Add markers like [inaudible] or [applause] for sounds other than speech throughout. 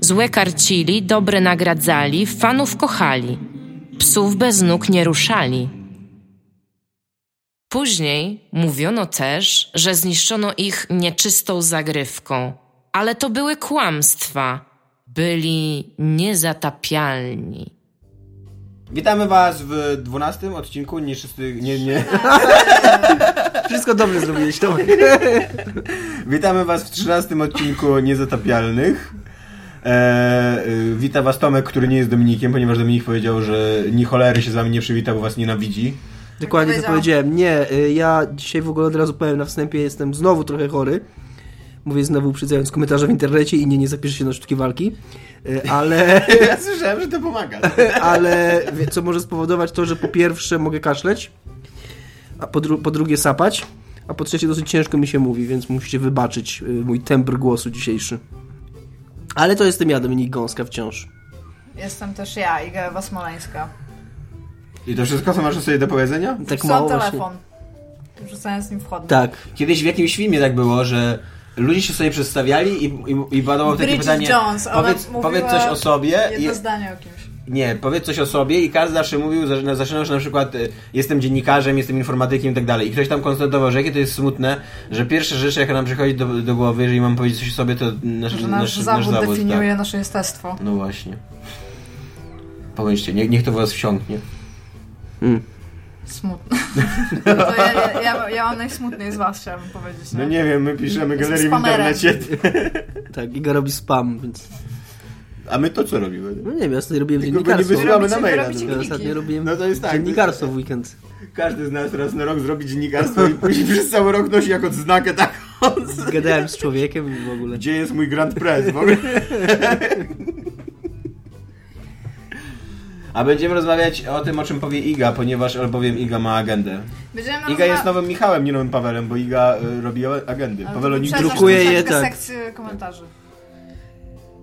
Złe karcili, dobre nagradzali, fanów kochali. Psów bez nóg nie ruszali. Później mówiono też, że zniszczono ich nieczystą zagrywką, ale to były kłamstwa. Byli niezatapialni. Witamy was w 12 odcinku, nie szósty, nie, nie. [laughs] Wszystko dobrze zrobiłeś, Tomek. Witamy was w 13 odcinku Niezatapialnych. Eee, wita was Tomek, który nie jest Dominikiem, ponieważ Dominik powiedział, że ni cholery się z wami nie przywitał, bo was nienawidzi. Dokładnie to powiedział. powiedziałem. Nie, y, ja dzisiaj w ogóle od razu powiem na wstępie, jestem znowu trochę chory. Mówię znowu uprzedzając komentarze w internecie i nie, nie zapiszę się na sztuki walki. Y, Ale, [laughs] Ja słyszałem, że to pomaga. [laughs] ale co może spowodować to, że po pierwsze mogę kaszleć, a po, dru- po drugie sapać, a po trzecie dosyć ciężko mi się mówi, więc musicie wybaczyć y, mój tembr głosu dzisiejszy. Ale to jestem ja, Dominik Gąska wciąż. Jestem też ja, Iga Ewa Smoleńska. I to wszystko, co masz sobie do powiedzenia? Tak Mam mało właśnie. telefon. Wrzucając z nim wchodnie. Tak. Kiedyś w jakimś filmie tak było, że ludzie się sobie przedstawiali i, i, i padało takie Bridget pytanie, Jones, powiedz, mówiła powiedz coś o sobie. I, Jedno zdanie o kimś. Nie, powiedz coś o sobie i każdy zawsze mówił, że na przykład y, jestem dziennikarzem, jestem informatykiem i tak dalej. I ktoś tam konstatował, że jakie to jest smutne, że pierwsza rzecz, jaka nam przychodzi do, do głowy, jeżeli mam powiedzieć coś o sobie, to nasz, Że nasz, zawód definiuje nasze jestestwo. Tak. No właśnie. Pomyślcie, niech, niech to w was wsiąknie. Mm. Smutne. [laughs] No to ja, ja, ja, ja mam najsmutniej z was, chciałabym powiedzieć. No nie wiem, my piszemy galerię w internecie, Tak, Iga robi spam, więc... a my to co robimy? No nie wiem, ja sobie robiłem Tylko go nie dziennikarstwo. wysyłamy na maila. Ja no. ostatnio robiłem No to jest tak. dziennikarstwo w weekend. Każdy z nas raz na rok zrobi dziennikarstwo i później przez cały rok nosi jako odznakę taką. Gadałem z człowiekiem i w ogóle. Gdzie jest mój Grand Press w ogóle? A będziemy rozmawiać o tym, o czym powie Iga, ponieważ albowiem Iga ma agendę. Będziemy Iga jest nowym Michałem, nie nowym Pawelem, bo Iga y, robi agendy. Paweł o nich drukuje je, tak. sekcję komentarzy.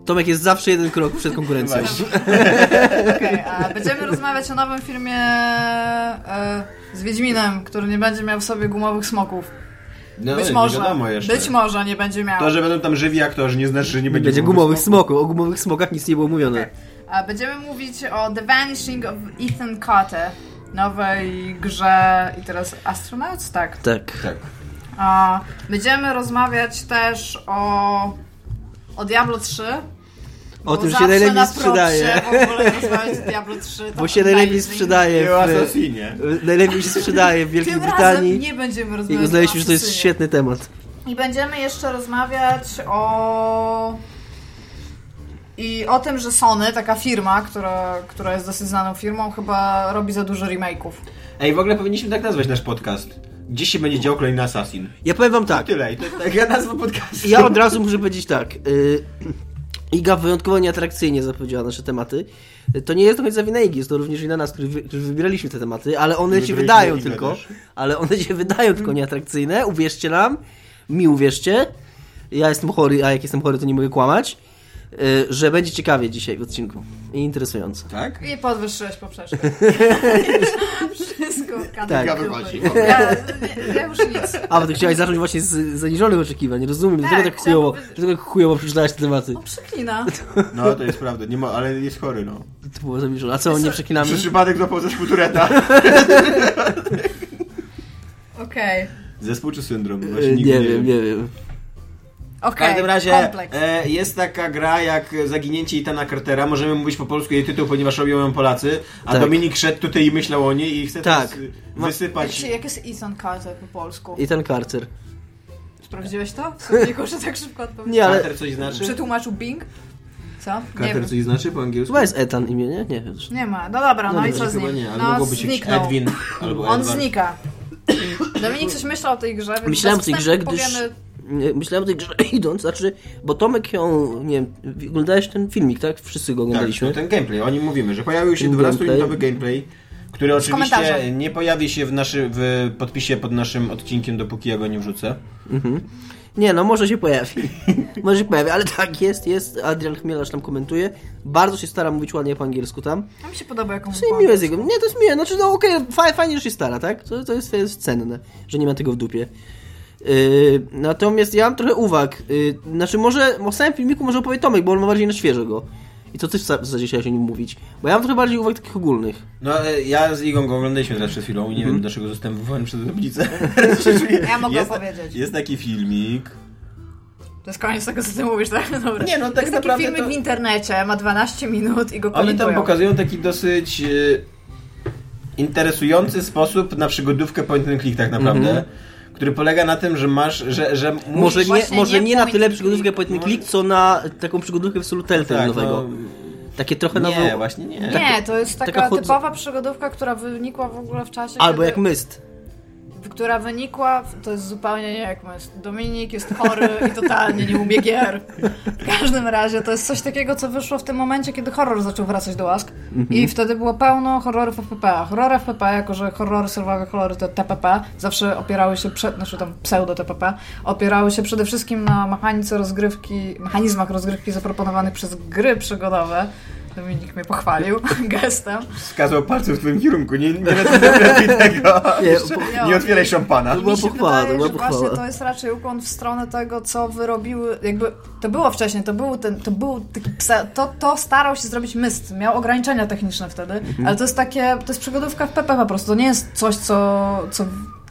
Tomek jest zawsze jeden krok przed konkurencją. [laughs] Okej, a będziemy rozmawiać o nowym filmie e, z Wiedźminem, który nie będzie miał w sobie gumowych smoków. No, Być nie może. Być może nie będzie miał. To, że będą tam żywi aktorzy, nie znaczy, że nie będzie, Będzie gumowych smoków. smoków. O gumowych smokach nic nie było mówione. A będziemy mówić o The Vanishing of Ethan Carter, nowej grze i teraz Astronauts, tak. Tak. Tak. A będziemy rozmawiać też o o Diablo 3. O tym się najlepiej na sprzedaje. w Diablo 3. to Bo się najlepiej sprzedaje I w, Assassinie. najlepiej się sprzedaje w Wielkiej Tym razem Brytanii. nie będziemy I rozmawiać uznaliśmy, o że to jest świetny temat. I będziemy jeszcze rozmawiać o. I o tym, że Sony, taka firma, która, która jest dosyć znaną firmą, chyba robi za dużo remake'ów. Ej, w ogóle powinniśmy tak nazwać nasz podcast. Gdzieś się będzie dział kolejny Assassin. Ja powiem wam tak. Tyle. I to jest taka nazwa podcastu. Ja od razu muszę powiedzieć tak. y, Iga wyjątkowo nieatrakcyjnie zapowiedziała nasze tematy. To nie jest do końca wina Igi, jest to również wina nas, którzy, wy- którzy wybieraliśmy te tematy, ale one się wydają tylko. też. Ale one się wydają tylko nieatrakcyjne. Uwierzcie nam. Mi uwierzcie. Ja jestem chory, a jak jestem chory, to nie mogę kłamać. y, Że będzie ciekawie dzisiaj w odcinku. I interesująco. Tak? I podwyższyłeś poprzeczkę. [laughs] Wszystko Tak. Wychodzi. Ja, ja, ja już nic. A, bo ty chciałeś zacząć właśnie z zaniżonych oczekiwań. Rozumiem, dlatego Tak, tak chujowo, chciałam dlatego tak chujowo przeczytałeś te tematy. On przeklina. No, to jest prawda. Nie ma, ale jest chory, no. To było zaniżone. A co, nie przeklinamy? Przez przypadek złapał zespół Tureta. Okej. Zespół czy syndrom? Y, Właśnie Nie nigdy wiem, nie wiem. W Okej. każdym razie e, jest taka gra jak Zaginięcie Itana Cartera. Możemy mówić po polsku jej tytuł, ponieważ robią ją Polacy. A Tak. Dominik szedł tutaj i myślał o niej i chce Tak. Jak, wysypać. się, jak jest Ethan Carter po polsku? I ten karcer. Sprawdziłeś to? W słowniku, że tak szybko odpowiedział. Nie, ale Carter coś znaczy? Przetłumaczył Bing? Co? Nie Carter wiem. coś znaczy po angielsku? chyba jest Etan imię, nie? Nie wiem. Nie ma. No dobra, no, No i co z nim? nie, ale no, mogło być zniknął. Edwin albo On Edward. znika. [clears throat] Dominik coś myślał o tej grze, więc Myślałem o tej grze, gdyż- powiemy myślałem o tej grze [laughs] idąc, znaczy, bo Tomek ją, nie wiem, oglądałeś ten filmik, tak? Wszyscy go Tak, oglądaliśmy. to ten gameplay, o nim mówimy, że pojawił się Ten 12-minutowy gameplay, który oczywiście nie pojawi się w, naszy, w podpisie pod naszym odcinkiem, dopóki ja go nie wrzucę. Nie, no może się pojawi. [laughs] może się pojawi, ale tak, jest, jest. Adrian Chmielarz tam komentuje. Bardzo się stara mówić ładnie po angielsku tam. A mi się podoba, jaką To jest miłe z jego. Nie, to jest miłe. Znaczy, no okej, fajnie, fajnie, że się stara, tak? To, to, jest, to jest cenne, że nie ma tego w dupie. Yy, natomiast ja mam trochę uwag. Yy, znaczy, może o samym filmiku może opowie Tomek, bo on ma bardziej na świeżo go. I to też w zasadzie chciałeś o nim mówić. Bo ja mam trochę bardziej uwag takich ogólnych. No, ja z Igą go oglądaliśmy teraz przed chwilą i nie Mhm. wiem, dlaczego zostałem wywołany przez tablicę. [laughs] Ja mogę jest, opowiedzieć. Jest taki filmik. To jest koniec tego, co ty mówisz, tak? Dobra. Nie, no, tak jest taki naprawdę filmik to- w internecie, ma 12 minut i go Oni komentują. tam pokazują taki dosyć e, interesujący sposób na przygodówkę point and click tak naprawdę. Który polega na tym, że masz, że, że Może nie, może nie nie na tyle przygodówkę and click, co na taką przygodówkę w stylu Telltale tak, nowego. no, Takie trochę nie, nowe. właśnie nie. Nie, to jest taka, taka chod- typowa przygodówka, która wynikła w ogóle w czasie, Albo kiedy, jak Myst. Która wynikła, to jest zupełnie nie jak my. Dominik jest chory i totalnie nie umie gier. W każdym razie to jest coś takiego, co wyszło w tym momencie, kiedy horror zaczął wracać do łask i wtedy było pełno horrorów FPP. Horrory FPP, jako że horrory, survival horrory to TPP, zawsze opierały się, przed, znaczy tam pseudo-TPP, opierały się przede wszystkim na mechanice rozgrywki, mechanizmach rozgrywki zaproponowanych przez gry przygodowe. Dominik mnie pochwalił [laughs] gestem. Wskazał palcem w twoim kierunku, nie, nie lepiej [laughs] tego. Nie, nie otwieraj szampana. To była Mi się pochwała, wydaje, to była że pochwała. właśnie to jest raczej ukłon w stronę tego, co wyrobiły, jakby to było wcześniej, to był ten, to był taki pse, to, to starał się zrobić myst, miał ograniczenia techniczne wtedy, Mhm. ale to jest takie, to jest przygodówka w PP po prostu, to nie jest coś, co, co,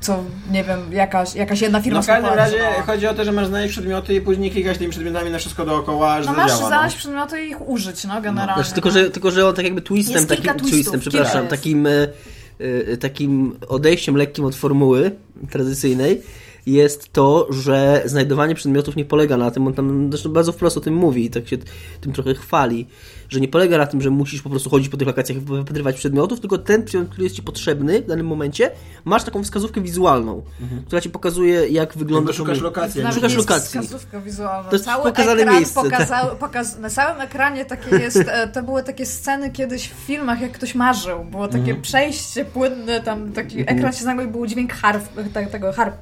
co nie wiem, jakaś, jakaś jedna firma No w każdym razie spopularyzowała. chodzi o to, że masz znaleźć przedmioty i później klikać tymi przedmiotami na wszystko dookoła, aż No masz zadziała. znaleźć przedmioty i ich użyć, no generalnie. Znaczy, tylko, że, tylko, że on tak jakby twistem, Jest takim, twistów, twistem, przepraszam, takim, e, takim odejściem lekkim od formuły tradycyjnej jest to, że znajdowanie przedmiotów nie polega na tym, on tam zresztą bardzo wprost o tym mówi i tak się tym trochę chwali, że nie polega na tym, że musisz po prostu chodzić po tych lokacjach i wypatrywać przedmiotów, tylko ten przedmiot, który jest Ci potrzebny w danym momencie, masz taką wskazówkę wizualną, która Ci pokazuje, jak wygląda... Jakby szukasz to- lokacji. Szukasz jest lokacji. wskazówka wizualna. To jest Cały pokazane ekran miejsce, tak. Pokazał, pokaz, na całym ekranie takie [laughs] jest, e, to były takie sceny kiedyś w filmach, jak ktoś marzył. Było takie Mhm. przejście płynne, tam taki ekran się nagle i był dźwięk harf, te, tego harp.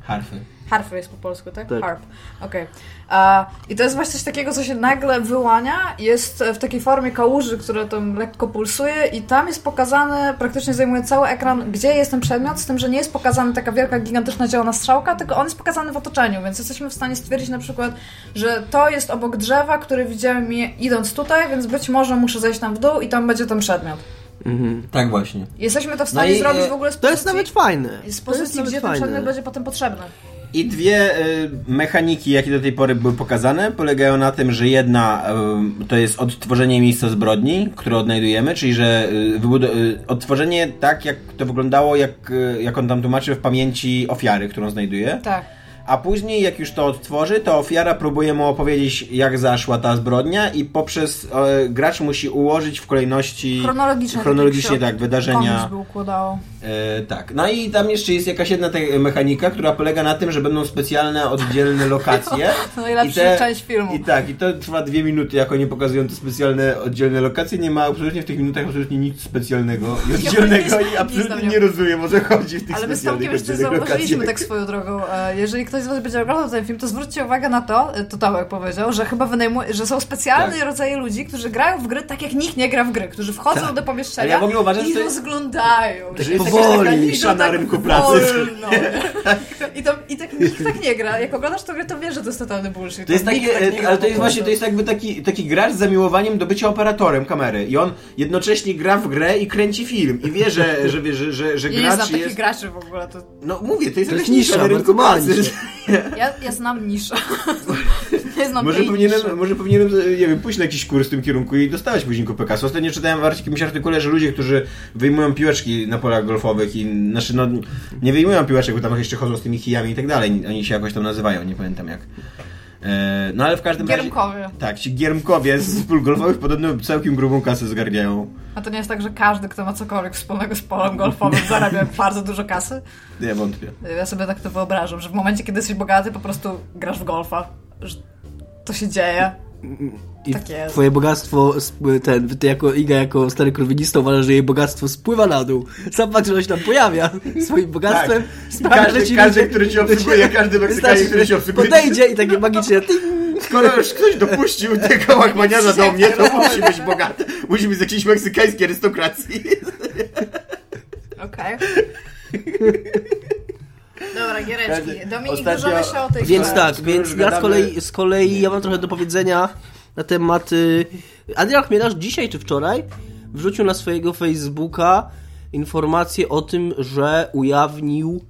Harfy. Harfy jest po polsku, tak? Tak. Harp. Okej. A, I to jest właśnie coś takiego, co się nagle wyłania, jest w takiej formie kałuży, która tam lekko pulsuje i tam jest pokazane, praktycznie zajmuje cały ekran, gdzie jest ten przedmiot, z tym, że nie jest pokazana taka wielka, gigantyczna zielona strzałka, tylko on jest pokazany w otoczeniu, więc jesteśmy w stanie stwierdzić na przykład, że to jest obok drzewa, które widziałem idąc tutaj, więc być może muszę zejść tam w dół i tam będzie ten przedmiot. Mhm. Tak właśnie. Jesteśmy to w stanie i, zrobić e, w ogóle z To jest pozycji- nawet fajne. z pozycji, gdzie ten przedmiot będzie potem potrzebny. I dwie y, mechaniki, jakie do tej pory były pokazane, polegają na tym, że jedna y, to jest odtworzenie miejsca zbrodni, które odnajdujemy, czyli że y, y, odtworzenie tak, jak to wyglądało, jak, y, jak on tam tłumaczy w pamięci ofiary, którą znajduje. Tak. A później, jak już to odtworzy, to ofiara próbuje mu opowiedzieć, jak zaszła ta zbrodnia i poprzez e, gracz musi ułożyć w kolejności Chronologicznie. chronologicznie tak, wydarzenia. by układało. E, tak. No i tam jeszcze jest jakaś jedna te mechanika, która polega na tym, że będą specjalne, oddzielne lokacje. [laughs] To najlepsza część filmu. I tak, i to trwa dwie minuty, jak oni pokazują te specjalne, oddzielne lokacje. Nie ma absolutnie w tych minutach absolutnie nic specjalnego i [laughs] oddzielnego i absolutnie nie- rozumiem, o co chodzi w tych Ale my z specjalnych, Tomkiem jeszcze zauważyliśmy lokacjach. tak swoją drogą. e, Jeżeli ktoś z Was będzie oglądał ten film, to zwróćcie uwagę na to, e, to Tomek powiedział, że chyba wynajmuje, że są specjalne Tak. rodzaje ludzi, którzy grają w gry tak jak nikt nie gra w gry, którzy wchodzą Tak. do pomieszczenia ja w ogóle uważam, że i to jest- rozglądają. że się. jest jakaś taka na tak rynku pracy. wolno. [laughs] I, to, I tak nikt tak nie gra. Jak oglądasz to grę, to wiesz, że to jest totalny bullshit. To jest takie, tak e, ale to jest właśnie, to jest jakby taki, taki gracz z zamiłowaniem do bycia operatorem kamery i on jednocześnie gra w grę i kręci film i wie, że, że, wie, że, że, że Ja nie znam gracz takich jest... graczy w ogóle. To... No mówię, to jest To jest nisza nisza, na rynku pracy. [laughs] Ja, ja znam niszę. [laughs] nie znam Może powinienem, niszy. może powinienem, nie wiem, pójść na jakiś kurs w tym kierunku i dostawać później PKS. Ostatnio czytałem w jakimś artykule, że ludzie, którzy wyjmują piłeczki na polach golfowych i, znaczy no, nie wyjmują piłeczek, bo tam jeszcze chodzą z tymi kijami i tak dalej. Oni się jakoś tam nazywają, nie pamiętam jak. E, no ale w każdym razie... Giermkowie. Tak, ci giermkowie z pól golfowych podobno całkiem grubą kasę zgarniają. A to nie jest tak, że każdy, kto ma cokolwiek wspólnego z polem golfowym, [laughs] zarabia bardzo dużo kasy? Nie wątpię. Ja sobie tak to wyobrażam, że w momencie, kiedy jesteś bogaty, po prostu grasz w golfa. Że to się dzieje. I Tak jest. twoje bogactwo, ten, ty jako Iga, jako stary krowinista uważasz, że jej bogactwo spływa na dół. Sam fakt, że on się tam pojawia swoim bogactwem [laughs] sprawia, Każdy- że ci każdy, ludzie- który cię [laughs] obsługuje, każdy Meksykanin, który cię obsługuje- Podejdzie i takie magicznie Skoro już ktoś dopuścił [laughs] tego łachmaniarza do mnie, to musi być bogaty. Musi być z jakiejś meksykańskiej arystokracji. Okej. Dobra, giereczki. Dominik, ostatnio- dużo myślę o tej Więc tak, więc ja z kolei, z kolei ja mam trochę do powiedzenia na temat... Y, Adrian Chmielarz dzisiaj czy wczoraj wrzucił na swojego Facebooka informację o tym, że ujawnił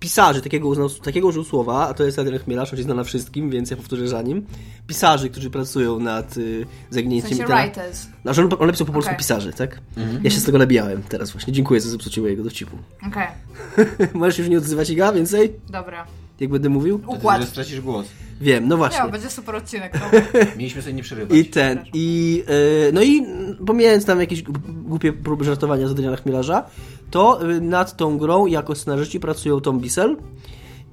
pisarzy, takiego, uznał, takiego użył słowa, a to jest Adrian Chmielarz, on się zna na wszystkim, więc ja powtórzę za nim. Pisarzy, którzy pracują nad y, W zaginięciem sensie Itana. writers. Znaczy on, on napisał po polsku Okej. pisarzy, tak? Ja się z tego nabijałem teraz właśnie. Dziękuję za zepsucie mojego dowcipu. Okej, [laughs] Możesz już nie odzywać Iga więcej? dobra. Jak będę mówił? Układ. Że stracisz głos. Wiem, no właśnie. Nie, będzie super odcinek. Dobra. [laughs] Mieliśmy sobie nie przerywać. I ten, i e, no i mm, pomijając tam jakieś głupie próby żartowania z Adriana Chmielarza, to y, nad tą grą jako scenarzyści pracują Tom Bissell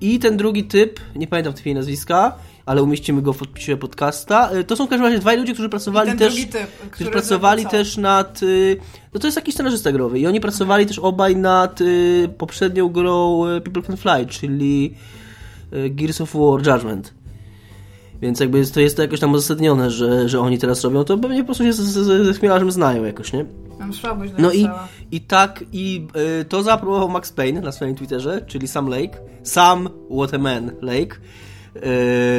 i ten drugi typ, nie pamiętam tej nazwiska, ale umieścimy go w podpisie podcasta. y, To są w każdym razie dwaj ludzie, którzy pracowali też typ, którzy pracowali też nad y, no to jest jakiś scenarzysta growy i oni pracowali też obaj nad poprzednią grą People Can Fly, czyli Gears of War Judgment. Więc jakby jest, to jest to jakoś tam uzasadnione, że, że oni teraz robią, to pewnie po prostu się z- z- ze chmielarzem znają jakoś, nie? Do No i, i tak, i y, to zaaprobował Max Payne na swoim Twitterze, czyli Sam Lake. Sam What a Man Lake.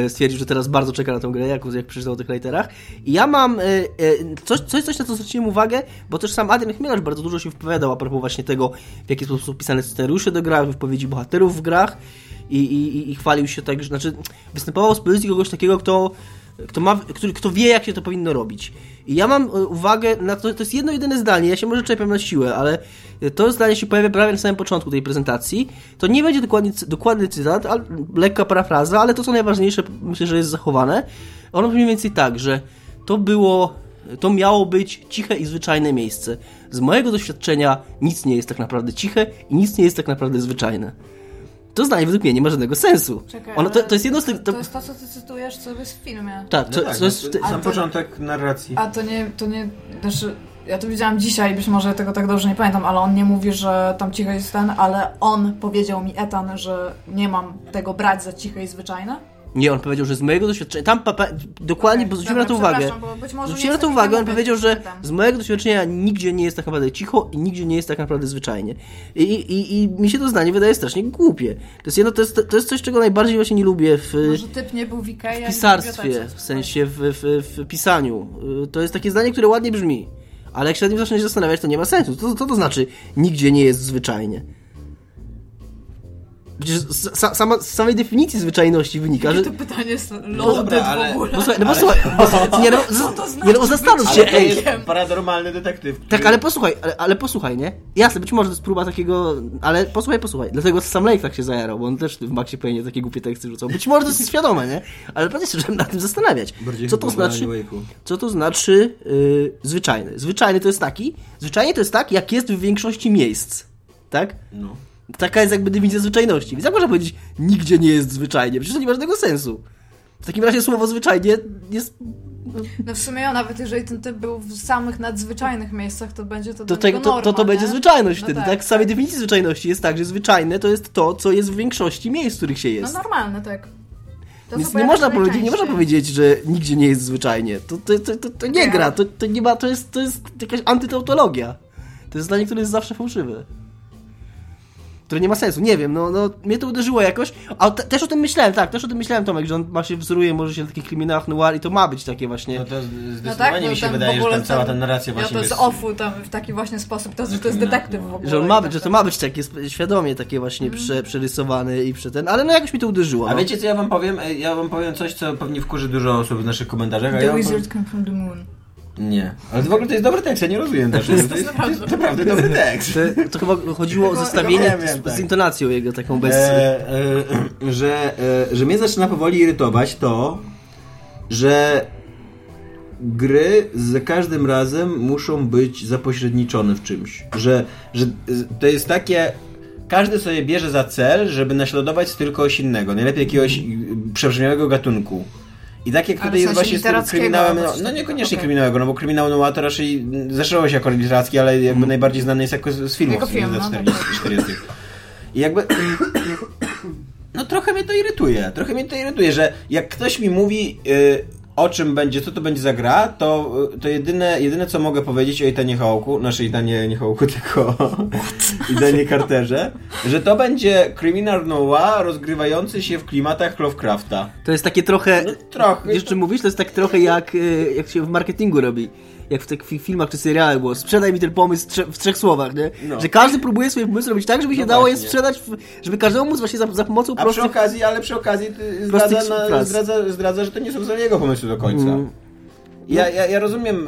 Y, stwierdził, że teraz bardzo czeka na tę grę, jak, jak przeczytał o tych writerach. I ja mam y, y, coś, coś, coś, na co zwróciłem uwagę, bo też sam Adrian Chmielarz bardzo dużo się wypowiadał a propos właśnie tego, w jaki sposób są pisane scenariusze do grach, wypowiedzi bohaterów w grach i, i, i- chwalił się tak, że znaczy występował z pozycji kogoś takiego, kto kto, ma, który, kto wie, jak się to powinno robić. I ja mam e, uwagę na to, to jest jedno jedyne zdanie, ja się może czepiam na siłę, ale to zdanie się pojawia prawie na samym początku tej prezentacji. To nie będzie dokładnie, dokładny cytat, ale, lekka parafraza, ale to co najważniejsze myślę, że jest zachowane. Ono mniej więcej tak, że to było, to miało być ciche i zwyczajne miejsce. Z mojego doświadczenia nic nie jest tak naprawdę ciche i nic nie jest tak naprawdę zwyczajne. To zdanie według mnie nie ma żadnego sensu. Czekaj, Ono, to, ale to jest jedno z tych... To, To, jest to, co ty cytujesz, co jest w filmie. tak, No to, tak, to jest... no, to- sam początek narracji. A to nie, to nie, znaczy, ja to widziałam dzisiaj, być może tego tak dobrze nie pamiętam, ale on nie mówi, że tam cicho jest ten, ale on powiedział mi, Etan, że nie mam tego brać za ciche i zwyczajne. Nie, on powiedział, że z mojego doświadczenia. Tam pa, pa, dokładnie, Okej, bo zwróciłem na to uwagę. Zwróciłem na to uwagę, on powiedział, że z mojego doświadczenia nigdzie nie jest tak naprawdę cicho i nigdzie nie jest tak naprawdę zwyczajnie. I, i, i mi się to zdanie wydaje strasznie głupie. To jest, jedno, to, jest, to jest coś, czego najbardziej właśnie nie lubię w, Może typ nie był w w pisarstwie, w sensie w, w, w pisaniu. Y, To jest takie zdanie, które ładnie brzmi. Ale jak się nad nim zacznie zastanawiać, to nie ma sensu. Co, co to znaczy nigdzie nie jest zwyczajnie? Przecież sa, sama, z samej definicji zwyczajności wynika, że... To pytanie jest dobra, loaded ale- w ogóle. No słuchaj, no bo słuchaj, bo, nie, no, [laughs] to z, nie, no zastanów Ale się, ej. jest paranormalny detektyw. który- Tak, ale posłuchaj, ale, ale posłuchaj, nie? Jasne, być może to jest próba takiego, ale posłuchaj, posłuchaj. Dlatego Sam Lake tak się zajarał, bo on też w Maxie Payne takie głupie teksty rzucał. Być może to jest świadome, nie? Ale pewnie się trzeba nad tym zastanawiać. Bardziej Co to znaczy, na co to znaczy yy, zwyczajny? Zwyczajny to jest taki, zwyczajnie to jest tak, jak jest w większości miejsc. Tak? No. Taka jest jakby definicja zwyczajności. Więc jak można powiedzieć, nigdzie nie jest zwyczajnie? Przecież to nie ma żadnego sensu. W takim razie słowo zwyczajnie jest No w sumie, nawet jeżeli ten typ był w samych nadzwyczajnych miejscach, to będzie to to, tego, to, to, to norma, będzie zwyczajność No wtedy, tak, tak? W samej definicji zwyczajności jest tak, że zwyczajne to jest to, co jest w większości miejsc, w których się No jest. normalne, tak. To, Więc nie można powiedzieć, nie można powiedzieć, że nigdzie nie jest zwyczajnie. To, to, to, to, to nie Nie. gra, to, to nie ma, to jest, to jest jakaś antytautologia. To jest zdanie, które jest zawsze fałszywe. Które nie ma sensu, nie wiem, no, no mnie to uderzyło jakoś, a te, też o tym myślałem, tak, też o tym myślałem Tomek, że on ma się wzoruje może się na takich kryminałach noir i to ma być takie właśnie... No to No zdecydowanie tak, mi się no wydaje, że tam cała ta narracja Ja właśnie to z jest... offu tam w taki właśnie sposób, to, że to jest detektyw w ogóle. Że on ma tak być, że to dalej. ma być takie sp- świadomie takie właśnie prze, przerysowane i prze ten, ale no jakoś mi to uderzyło. A no. wiecie co ja wam powiem? Ja wam powiem coś, co pewnie wkurzy dużo osób w naszych komentarzach, ja The wam wizard come from the moon. Nie. Ale to w ogóle to jest dobry tekst, ja nie rozumiem też. To jest, to jest, naprawdę dobry tekst. To, to chyba chodziło o Tylko- zestawienie Wiem, wiem, z, tak. z intonacją jego taką bez... E, e, że, e, że mnie zaczyna powoli irytować to, że gry za każdym razem muszą być zapośredniczone w czymś. Że, że to jest takie. Każdy sobie bierze za cel, żeby naśladować styl kogoś innego, najlepiej jakiegoś przebrzmiałego gatunku. I tak jak Ale tutaj jest właśnie z kryminałem, no, no takiego, niekoniecznie okej. kryminałowego, no bo kryminał noir to raczej zaczęło się jako literacki, ale jakby najbardziej znany jest jako z z filmów Jako film, z no, 40. 40. I jakby [coughs] no trochę mnie to irytuje. Trochę mnie to irytuje, że jak ktoś mi mówi y, o czym będzie, co to będzie za gra, to, to jedyne, jedyne co mogę powiedzieć o Itanie Hołku, znaczy Itanie nie Hołku, [laughs] tylko Itanie Carterze, że to będzie criminal noir rozgrywający się w klimatach Lovecrafta. To jest takie trochę... No, trochę. Wiesz, czym mówisz? To jest tak trochę jak, y, jak się w marketingu robi. Jak w takich filmach czy serialach było. Sprzedaj mi ten pomysł w trzech słowach, nie? No. Że każdy próbuje swoje pomysły robić tak, żeby się No dało je sprzedać, żeby każdemu móc właśnie za, za pomocą A przy prostych... okazji, ale przy okazji zdradza, na, zdradza, zdradza, że to nie są wcale jego pomysły do końca. Mm. Ja, ja, ja rozumiem y,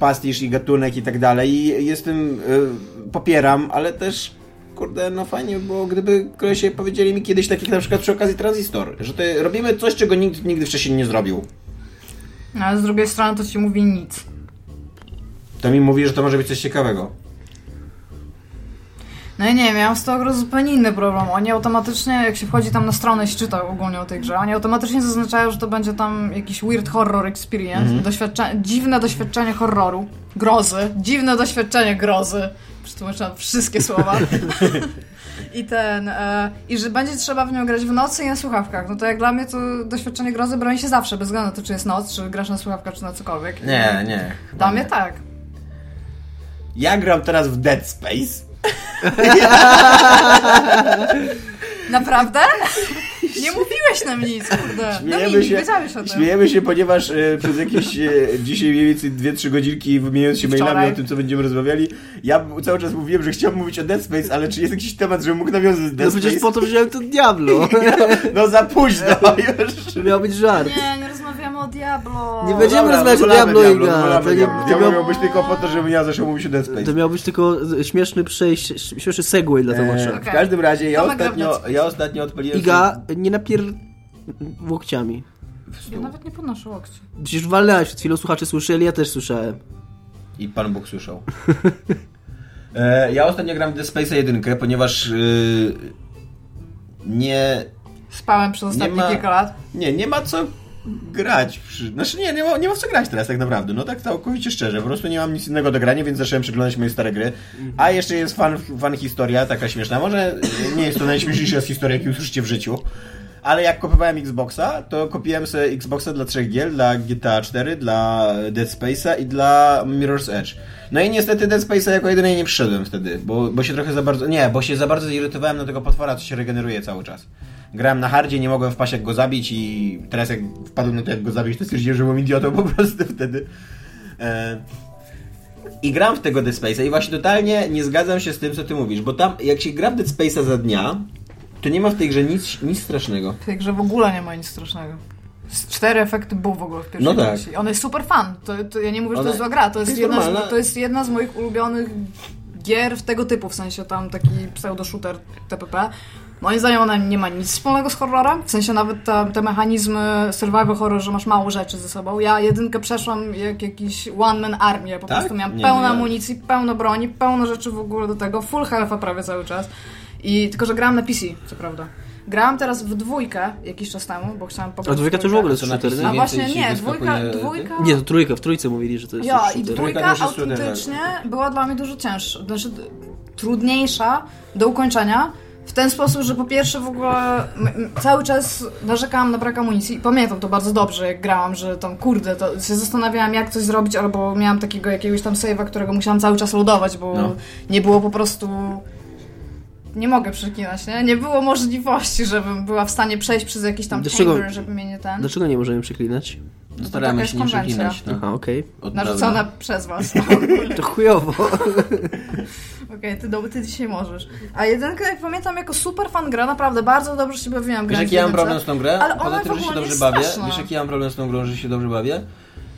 pastisz i gatunek i tak dalej i jestem, y, popieram, ale też kurde, no fajnie było, gdyby kolesie powiedzieli mi kiedyś takich na przykład przy okazji Transistor, że robimy coś, czego nikt nigdy wcześniej nie zrobił. No, ale z drugiej strony to ci mówi nic. To mi mówi, że to może być coś ciekawego. No i nie miałam z tego zupełnie inny problem. Oni automatycznie, jak się wchodzi tam na stronę i się czyta ogólnie o tej grze, oni automatycznie zaznaczają, że to będzie tam jakiś weird horror experience, doświadcze... dziwne doświadczenie horroru, grozy, dziwne doświadczenie grozy. Przetłumaczyłam wszystkie słowa. [laughs] I ten, e, i że będzie trzeba w nią grać w nocy i na słuchawkach. No to jak dla mnie to doświadczenie grozy broni się zawsze, bez względu na to, czy jest noc, czy grasz na słuchawkach, czy na cokolwiek. Nie, nie. Dla mnie tak. Ja gram teraz w Dead Space. [laughs] Naprawdę? [laughs] Nie mówiłeś nam nic, kurde. No Śmiejemy mi, się, wiedziałeś o tym. śmiejemy się, ponieważ e, przez jakieś e, dzisiaj mniej więcej 2-3 godzinki wymieniając się Wczoraj. mailami o tym, co będziemy rozmawiali, ja cały czas mówiłem, że chciałbym mówić o Dead Space, ale czy jest jakiś temat, żebym mógł nawiązać do No Dead przecież Space? po to wziąłem to Diablo. [laughs] No za późno [laughs] już. Miał być żart. Nie, nie rozmawiamy o Diablo. Nie będzie- Będziemy rozmawiać o Diablo, Diablo, Iga. To nie- Diablo. to Diablo miał- miał być tylko po to, żebym ja zaczął mówić o Dead Space. To miał być tylko śmieszny przejść, śmieszny segway dla Tomasza. E, w Okej. każdym razie ja Tomek w ostatnio, Dead Space. Ja ostatnio odpaliłem... Iga, nie napier... łokciami. Ja nawet nie podnoszę łokci. Przecież walnęłaś przed chwilą, słuchacze słyszeli, ja też słyszałem. I Pan Bóg słyszał. [laughs] E, ja ostatnio gram w Dead Space 1, ponieważ y, nie... Spałem przez ostatnie ma- kilka lat. Nie, nie ma co grać. Przy... Znaczy nie, nie ma, nie ma co grać teraz tak naprawdę. No tak całkowicie szczerze. Po prostu nie mam nic innego do grania, więc zacząłem przeglądać moje stare gry. A jeszcze jest fan, fan historia, taka śmieszna. Może nie jest to najśmieszniejsza z historii, jakie usłyszycie w życiu. Ale jak kupowałem Xboxa, to kupiłem sobie Xboxa dla trzech gier, dla GTA 4, dla Dead Space'a i dla Mirror's Edge. No i niestety Dead Space'a jako jedynej nie przyszedłem wtedy, bo, bo się trochę za bardzo... Nie, bo się za bardzo zirytowałem na tego potwora, co się regeneruje cały czas. Grałem na hardzie, nie mogłem wpaść jak go zabić i teraz jak wpadłem na to jak go zabić, to stwierdziłem, że byłem idiotą po prostu wtedy. E... I gram w tego Dead Space'a i właśnie totalnie nie zgadzam się z tym, co ty mówisz, bo tam jak się gra w Dead Space'a za dnia, to nie ma w tej grze nic, nic strasznego. W tej grze w ogóle nie ma nic strasznego. Z cztery efekty był w ogóle w pierwszej No tak. wersji. On jest super fan. To, to ja nie mówię, że to Ona- jest zła gra. To jest, jest jedna normalna. z, to jest jedna z moich ulubionych gier w tego typu, w sensie tam taki pseudo-shooter TPP. Moim zdaniem ona nie ma nic wspólnego z horrorem, w sensie nawet te, te mechanizmy survival horror, że masz mało rzeczy ze sobą. Ja jedynkę przeszłam jak jakiś one-man armię, po Tak? prostu miałam Nie, pełno nie. amunicji, pełno broni, pełno rzeczy w ogóle do tego, full health'a prawie cały czas. I tylko, że grałam na PC, co prawda. Grałam teraz w dwójkę jakiś czas temu, bo chciałam pograć A dwójka to już w ogóle Co shooter, napisy A nie? więcej właśnie nie, dwójka, dwójka... Nie, to trójka, w trójce mówili, że to jest Ja, i dwójka autentycznie była dla mnie dużo cięższa, znaczy trudniejsza do ukończenia. W ten sposób, że po pierwsze w ogóle cały czas narzekałam na brak amunicji. I Pamiętam to bardzo dobrze, jak grałam, że tam kurde, to się zastanawiałam jak coś zrobić, albo miałam takiego jakiegoś tam save'a, którego musiałam cały czas loadować, bo No. nie było po prostu... Nie mogę przekinać, nie? Nie było możliwości, żebym była w stanie przejść przez jakiś tam Dlaczego- chamber, żeby mnie nie ten... Dlaczego nie możemy przeklinać? No Staramy taka się jest nie konwencja. przeklinać. No. Aha, okej. Od Narzucona przez was. [laughs] [laughs] To chujowo. [laughs] Okej, ty, do- ty dzisiaj możesz. A jedynkę, jak pamiętam, jako super fan gra, naprawdę bardzo dobrze się bawiłam Wiesz grając jaki ja mam problem z tą grą? Ale Poza tym, że się dobrze bawię. straszna. Wiesz jaki ja mam problem z tą grą, że się dobrze bawię?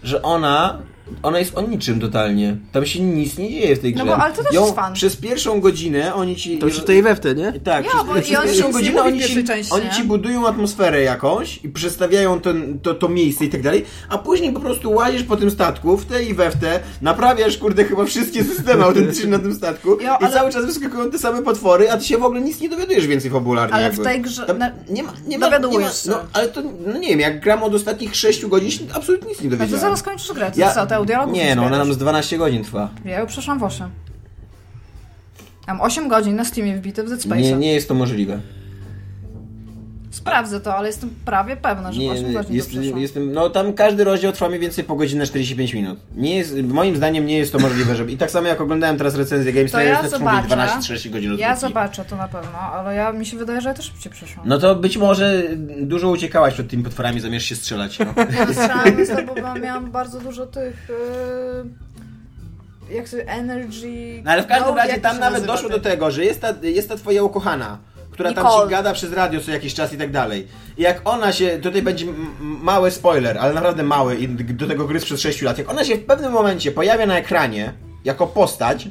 Że ona ona jest o niczym totalnie. Tam się nic nie dzieje w tej No grze. bo- ale to też Ją jest fan. Przez pierwszą godzinę oni ci... To już to i we w te, nie? Tak, Ja, przez, bo przez pierwszą godzinę w oni, ci, części, oni ci budują atmosferę jakąś i przedstawiają ten, to, to miejsce i tak dalej, a później po prostu łazisz po tym statku, w te i we w te, naprawiasz, kurde, chyba wszystkie systemy [laughs] autentyczne na tym statku Jo, i ale- cały czas wyskakują te same potwory, a ty się w ogóle nic nie dowiadujesz więcej fabularnie. Ale w jakby. tej grze- Tam na- nie ma, nie ma, nie ma, no, ale to, no nie wiem, jak gram od ostatnich 6 godzin, absolutnie nic nie No to dowiedziałem. zaraz kończysz grę. Ja... Te dialogów Nie, no ona nam z 12 godzin trwa. Ja ją przeszłam w 8. Mam 8 godzin na Steamie wbite w Dead Space. Nie, nie jest to możliwe. Sprawdzę to, ale jestem prawie pewna, że Nie, 8 nie, jest, to jestem, no tam każdy rozdział trwa mniej więcej po godzinę 45 minut. Nie jest, moim zdaniem nie jest to możliwe, żeby... I tak samo jak oglądałem teraz recenzję Games To ja też zobaczę. 12-30 godzin Ja zobaczę to na pewno, ale ja mi się wydaje, że ja też szybciej przeszłam. No to być może dużo uciekałaś przed tymi potworami, zamiast się strzelać. No. [laughs] Ja strzelałam bo miałam bardzo dużo tych... Yy, jak to energy... No ale w każdym no, razie to tam nawet doszło do tego, że jest ta, jest ta twoja ukochana, która tam Nicole. ci gada przez radio co jakiś czas i tak dalej. I jak ona się, tutaj będzie mały spoiler, ale naprawdę mały i do tego gry sprzed 6 lat, jak ona się w pewnym momencie pojawia na ekranie jako postać,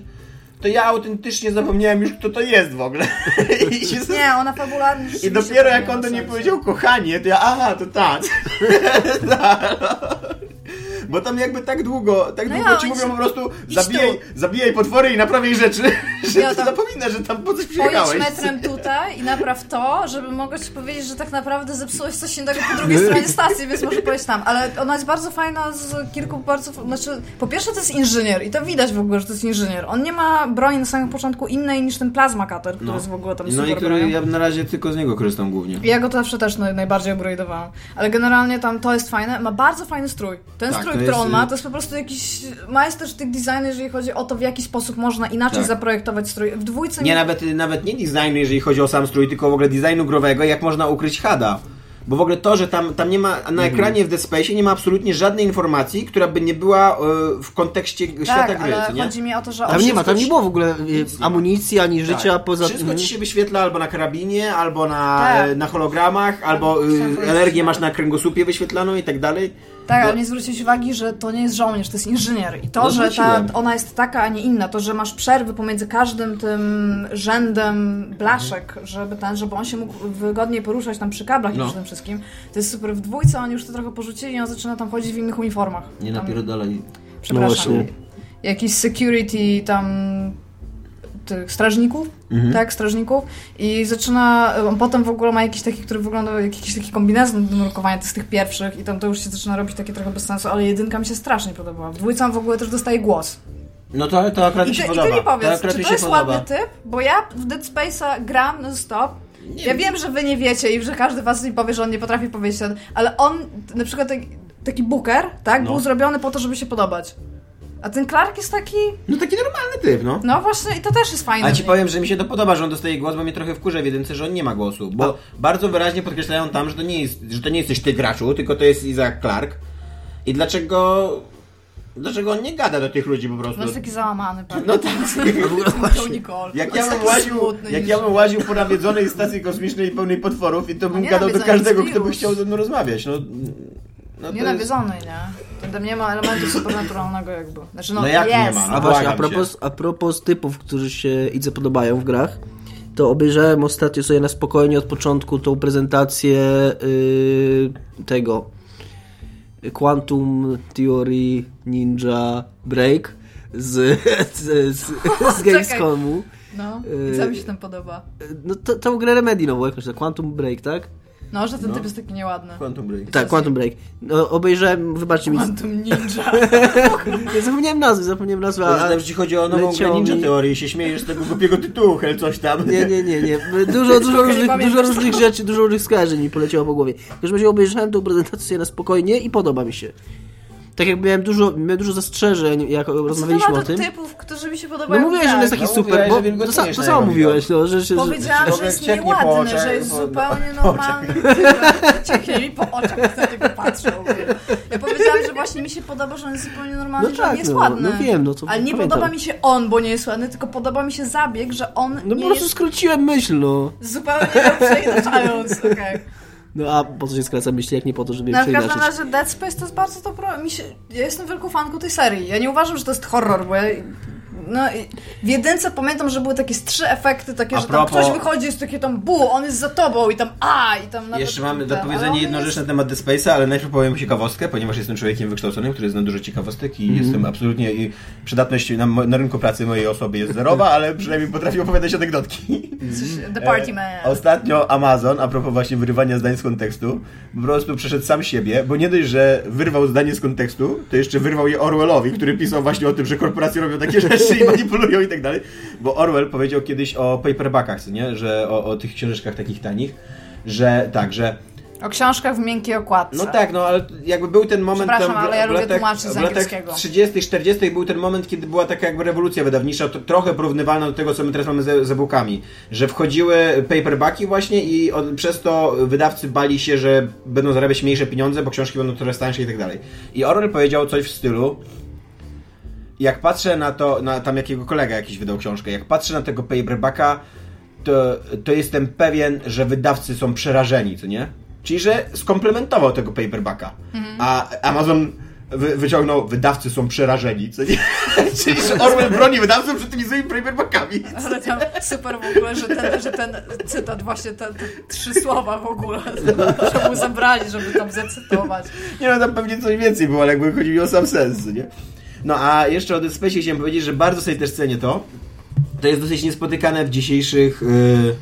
to ja autentycznie zapomniałem już kto to jest w ogóle. [laughs] I, się Nie, ona fabularnie I dopiero to jak on niej sensu. powiedział kochanie, to ja, aha, to tak. Tak. [laughs] Bo tam jakby tak długo, tak No długo ja, ci mówią się- po prostu zabijaj, tu. zabijaj potwory i naprawiaj rzeczy, [laughs] że Ja tam- zapominasz, że tam po coś Pojedź przyjechałeś. metrem tutaj i napraw to, żeby mogła ci powiedzieć, że tak naprawdę zepsułeś coś innego po drugiej stronie stacji, więc może pojeść tam. Ale ona jest bardzo fajna z kilku bardzo... Znaczy, po pierwsze to jest inżynier i to widać w ogóle, że to jest inżynier. On nie ma broni na samym początku innej niż ten plazma cutter, który jest w ogóle tam No super i który bronią. ja na razie tylko z niego korzystam głównie. Ja go zawsze też naj, najbardziej upgrade'owałam. Ale generalnie tam to jest fajne. Ma bardzo fajny strój. Ten Tak, strój, który jest, on ma, y- to jest po prostu jakiś majstersztyk designu, jeżeli chodzi o to, w jaki sposób można inaczej Tak. zaprojektować strój. W dwójce Nie, nawet, nawet nie designu, jeżeli chodzi o sam strój, tylko w ogóle designu growego, jak można ukryć hada. Bo w ogóle to, że tam, tam nie ma, Mhm. na ekranie w Dead Space nie ma absolutnie żadnej informacji, która by nie była e, w kontekście świata Tak, gry, ale nie? chodzi mi o to, że Tam nie ma, tam nie było w ogóle y, ma. amunicji ani życia Tak. poza... Wszystko Mhm. ci się wyświetla albo na karabinie, albo na, Tak. e, na hologramach, albo y, energię masz na kręgosłupie wyświetlaną i tak dalej. Tak, ale nie zwróciłeś uwagi, że to nie jest żołnierz, to jest inżynier. I to, No że ta, ona jest taka, a nie inna, to, że masz przerwy pomiędzy każdym tym rzędem blaszek, żeby ten, żeby on się mógł wygodniej poruszać tam przy kablach No. i przy tym wszystkim. To jest super. W dwójce oni już to trochę porzucili i on zaczyna tam chodzić w innych uniformach. Nie tam, napierdalaj. Przepraszam. No właśnie. Jakiś security tam tych strażników, Mhm. tak, strażników i zaczyna, on potem w ogóle ma jakiś taki, który wygląda jak jakiś taki kombinezon do nurkowania, to z tych pierwszych i tam to już się zaczyna robić takie trochę bez sensu, ale jedynka mi się strasznie podobała. W dwójce on w ogóle też dostaje głos. No to, to akurat I mi się ty, i podoba. ty mi powiedz, akurat czy to jest podoba. ładny typ? Bo ja w Dead Space'a gram non-stop. Ja wiem, że wy nie wiecie i że każdy was mi powie, że on nie potrafi powiedzieć ten, ale on, na przykład taki, taki booker, tak, No. był zrobiony po to, żeby się podobać. A ten Clark jest taki, No taki normalny typ, no. no właśnie, i to też jest fajne. A ci powiem, że mi się to podoba, że on dostaje głos, bo mnie trochę wkurza w jedynce, że on nie ma głosu. Bo bardzo wyraźnie podkreślają tam, że to nie jest, że to nie jesteś ty graczu, tylko to jest Isaac Clark. I dlaczego. Dlaczego on nie gada do tych ludzi po prostu? No jest taki załamany, pewnie. No tak. [laughs] To Nicole. Jak ja, jest bym łaził, jak ja bym łaził [laughs] po nawiedzonej stacji kosmicznej pełnej potworów i to bym nie gadał do każdego, jest kto by chciał ze mną rozmawiać. No, no Nie jest- nawiedzony, nie? To tam nie ma elementu supernaturalnego jakby. Znaczy no, No jak nie jest. ma? No A właśnie, a propos, a propos typów, którzy się Idze podobają w grach, to obejrzałem ostatnio sobie na spokojnie od początku tą prezentację yy, tego Quantum Theory Ninja Break z, [laughs] z, z, z Gamescomu. No, i co mi się tam podoba? No to, tą grę Remedy nową, jak to się Quantum Break, tak? No, że ten No. typ jest taki nieładny. Quantum Break. Tak, Quantum Break. No, obejrzałem, wybaczcie mi, Quantum Ninja. [laughs] ja zapomniałem nazwy, zapomniałem nazwy, a, że ci chodzi o nową grę Ninja mi- się śmiejesz z tego głupiego tytułu, hel coś tam. Nie, nie, nie, nie. Dużo, dużo, różnych, dużo różnych rzeczy, dużo różnych skojarzeń mi poleciało po głowie. W każdym razie obejrzałem tę prezentację na spokojnie i podoba mi się. Tak jak miałem dużo, miałem dużo zastrzeżeń, jak rozmawialiśmy Co o to tym. typów, którzy mi się No podobają mówiłeś, w że on jest taki No super, bo to, sa- śmieszna, to samo jak mówiłeś, no, że, że, Powiedziałam, że jest nieładny, oczach, że jest zupełnie normalny. [laughs] Cieknie mi po oczach, tego patrzę. mówię. Ja powiedziałam, że właśnie mi się podoba, że on jest zupełnie normalny, No że on tak, jest no, ładny. no wiem, no to Ale nie pamiętam. podoba mi się on, bo nie jest ładny, tylko podoba mi się zabieg, że on no nie po prostu jest skróciłem myśl, no. zupełnie przeinaczając. [laughs] okej. No a po co się skraca myśli, jak nie po to, żeby No w każdym przeinaczyć. razie Dead Space to jest bardzo dobro. Mi się, ja jestem wielką fanką tej serii. Ja nie uważam, że to jest horror, bo ja, no, i w jedynce pamiętam, że były takie trzy efekty, takie, A że tam propos- ktoś wychodzi, jest takie tam bu, on jest za tobą i tam a i tam nawet Jeszcze mamy do powiedzenia jedną jest- rzecz na temat Dead Space'a, ale najpierw powiem ciekawostkę, ponieważ jestem człowiekiem wykształconym, który zna dużo ciekawostek i Mhm. jestem absolutnie... I przydatność na, na rynku pracy mojej osoby jest zerowa, ale przynajmniej potrafię opowiadać anegdotki. Coś- The Party Man. E, Ostatnio Amazon, a propos właśnie wyrywania zdań z kontekstu, po prostu przeszedł sam siebie, bo nie dość, że wyrwał zdanie z kontekstu, to jeszcze wyrwał je Orwellowi, który pisał właśnie o tym, że korporacje robią takie rzeczy i manipulują i tak dalej. Bo Orwell powiedział kiedyś o paperbackach, co nie? Że o, o tych książeczkach takich tanich, że tak, że O książkach w miękkiej okładce. no tak, no ale jakby był ten moment Przepraszam, tam w- ale ja w lubię tłumaczyć z w angielskiego. 30 40 był ten moment, kiedy była taka jakby rewolucja wydawnicza, to, trochę porównywalna do tego, co my teraz mamy ze, z e-bookami, że wchodziły paperbacki właśnie i od, przez to wydawcy bali się, że będą zarabiać mniejsze pieniądze, bo książki będą coraz tańsze i tak dalej. I Orwell powiedział coś w stylu jak patrzę na to, na tam jakiego kolega jakiś wydał książkę, jak patrzę na tego paperbacka, to, to jestem pewien, że wydawcy są przerażeni, co nie? Czyli, że skomplementował tego paperbacka. A Amazon wy, wyciągnął, wydawcy są przerażeni, co nie? [laughs] Czyli, że Orwell broni wydawców przed tymi złymi paperbackami. Ale [laughs] tam super w ogóle, że ten, że ten cytat, właśnie te, te trzy słowa w ogóle, [laughs] że mu zabrali, żeby tam zacytować. Nie no, tam pewnie coś więcej było, ale jakby chodzi mi o sam sens, co nie? No a jeszcze o Dead Space chciałem powiedzieć, że bardzo sobie też cenię to. To jest dosyć niespotykane w dzisiejszych yy, yy,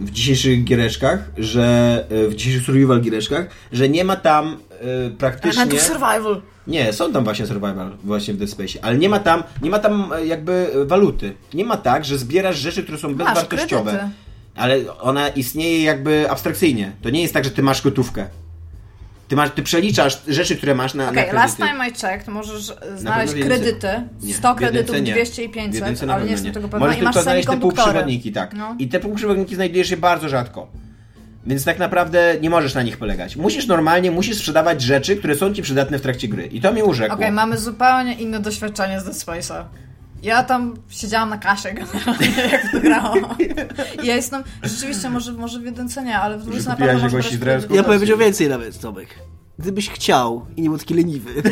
w dzisiejszych giereczkach, że yy, w dzisiejszych survival giereczkach, że nie ma tam yy, praktycznie... Element of survival. Nie, są tam właśnie survival właśnie w Dead Space, ale nie ma tam, nie ma tam e, jakby e, waluty. Nie ma tak, że zbierasz rzeczy, które są bezwartościowe. kredyty. Ale ona istnieje jakby abstrakcyjnie. To nie jest tak, że ty masz gotówkę. Ty, masz, ty przeliczasz rzeczy, które masz na, Okej, na last time I checked, możesz znaleźć kredyty, Nie, 100 w jedynce kredytów, nie. 200 i W 500, jedynce na ale nie jestem tego pewna Możesz i masz tylko znaleźć te półprzewodniki, tak. No. I te półprzewodniki znajdujesz je bardzo rzadko. Więc tak naprawdę nie możesz na nich polegać. Musisz normalnie, musisz sprzedawać rzeczy, które są ci przydatne w trakcie gry. I to mi urzekło. Okej, mamy zupełnie inne doświadczenie z Dead Space'a. Ja tam siedziałam na kasie generalnie, [laughs] jak to grałam. I ja jestem, rzeczywiście, może, może w jedynce ale w dwójce na pewno masz izraelską kredyt. Ja powiem powiedział więcej nawet, Tomek. Gdybyś chciał i nie był taki leniwy. [laughs]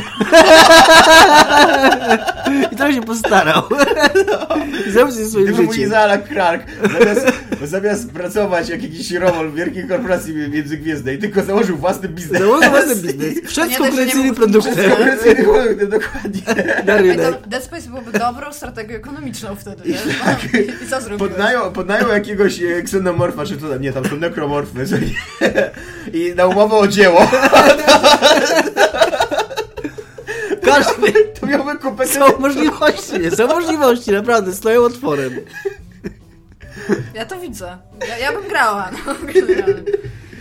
I trochę się postarał. [laughs] I zrobił coś ze swoim Gdyby życiem. Clark zamiast, zamiast pracować jak jakiś robol w wielkiej korporacji międzygwiezdnej, tylko założył własny biznes. Założył własny [laughs] biznes. Nie konkurencyjnym produktem Konkurencyjny produkt, dokładnie. na rynek. to Dead Space byłoby dobrą strategią ekonomiczną wtedy, nie? Tak. I co zrobiłeś? Podnają, podnają jakiegoś e, ksenomorfa, czy co tam, nie, tam są nekromorfy? I na umowę o dzieło, [laughs] Każdy. to miałby kupę Są możliwości, nie? Są możliwości, naprawdę, stoją otworem. Ja to widzę. Ja, ja bym grała. No,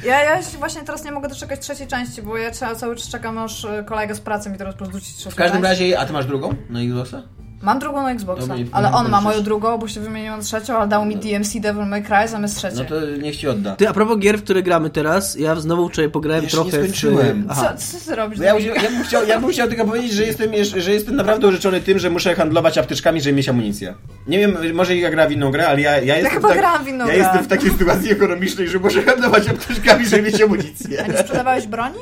ja, ja właśnie teraz nie mogę doczekać trzeciej części, bo ja ca- cały czas czekam aż e, kolega z pracy mi teraz porzuci trzecią W każdym część. razie, a ty masz drugą na Xboxa? Mam drugą na Xboxa, ale on ma moją drugą, bo się wymieniłem z trzecią, ale dał mi DMC Devil May Cry zamiast trzeciej. No to niech ci odda. Ty, a propos gier, w które gramy teraz, ja znowu wczoraj pograłem Jeszcze nie trochę skończyłem. w... Co, co ty robisz? Ja, ja, bym chciał, ja bym chciał tylko powiedzieć, że jestem, że jestem naprawdę urzeczony tym, że muszę handlować apteczkami, żeby mieć amunicję. Nie wiem, może ja gra w inną grę, ale ja, ja jestem, chyba w tak- grałam w inną ja grę. jestem w takiej sytuacji ekonomicznej, że muszę handlować apteczkami, żeby mieć amunicję. A nie sprzedawałeś broni?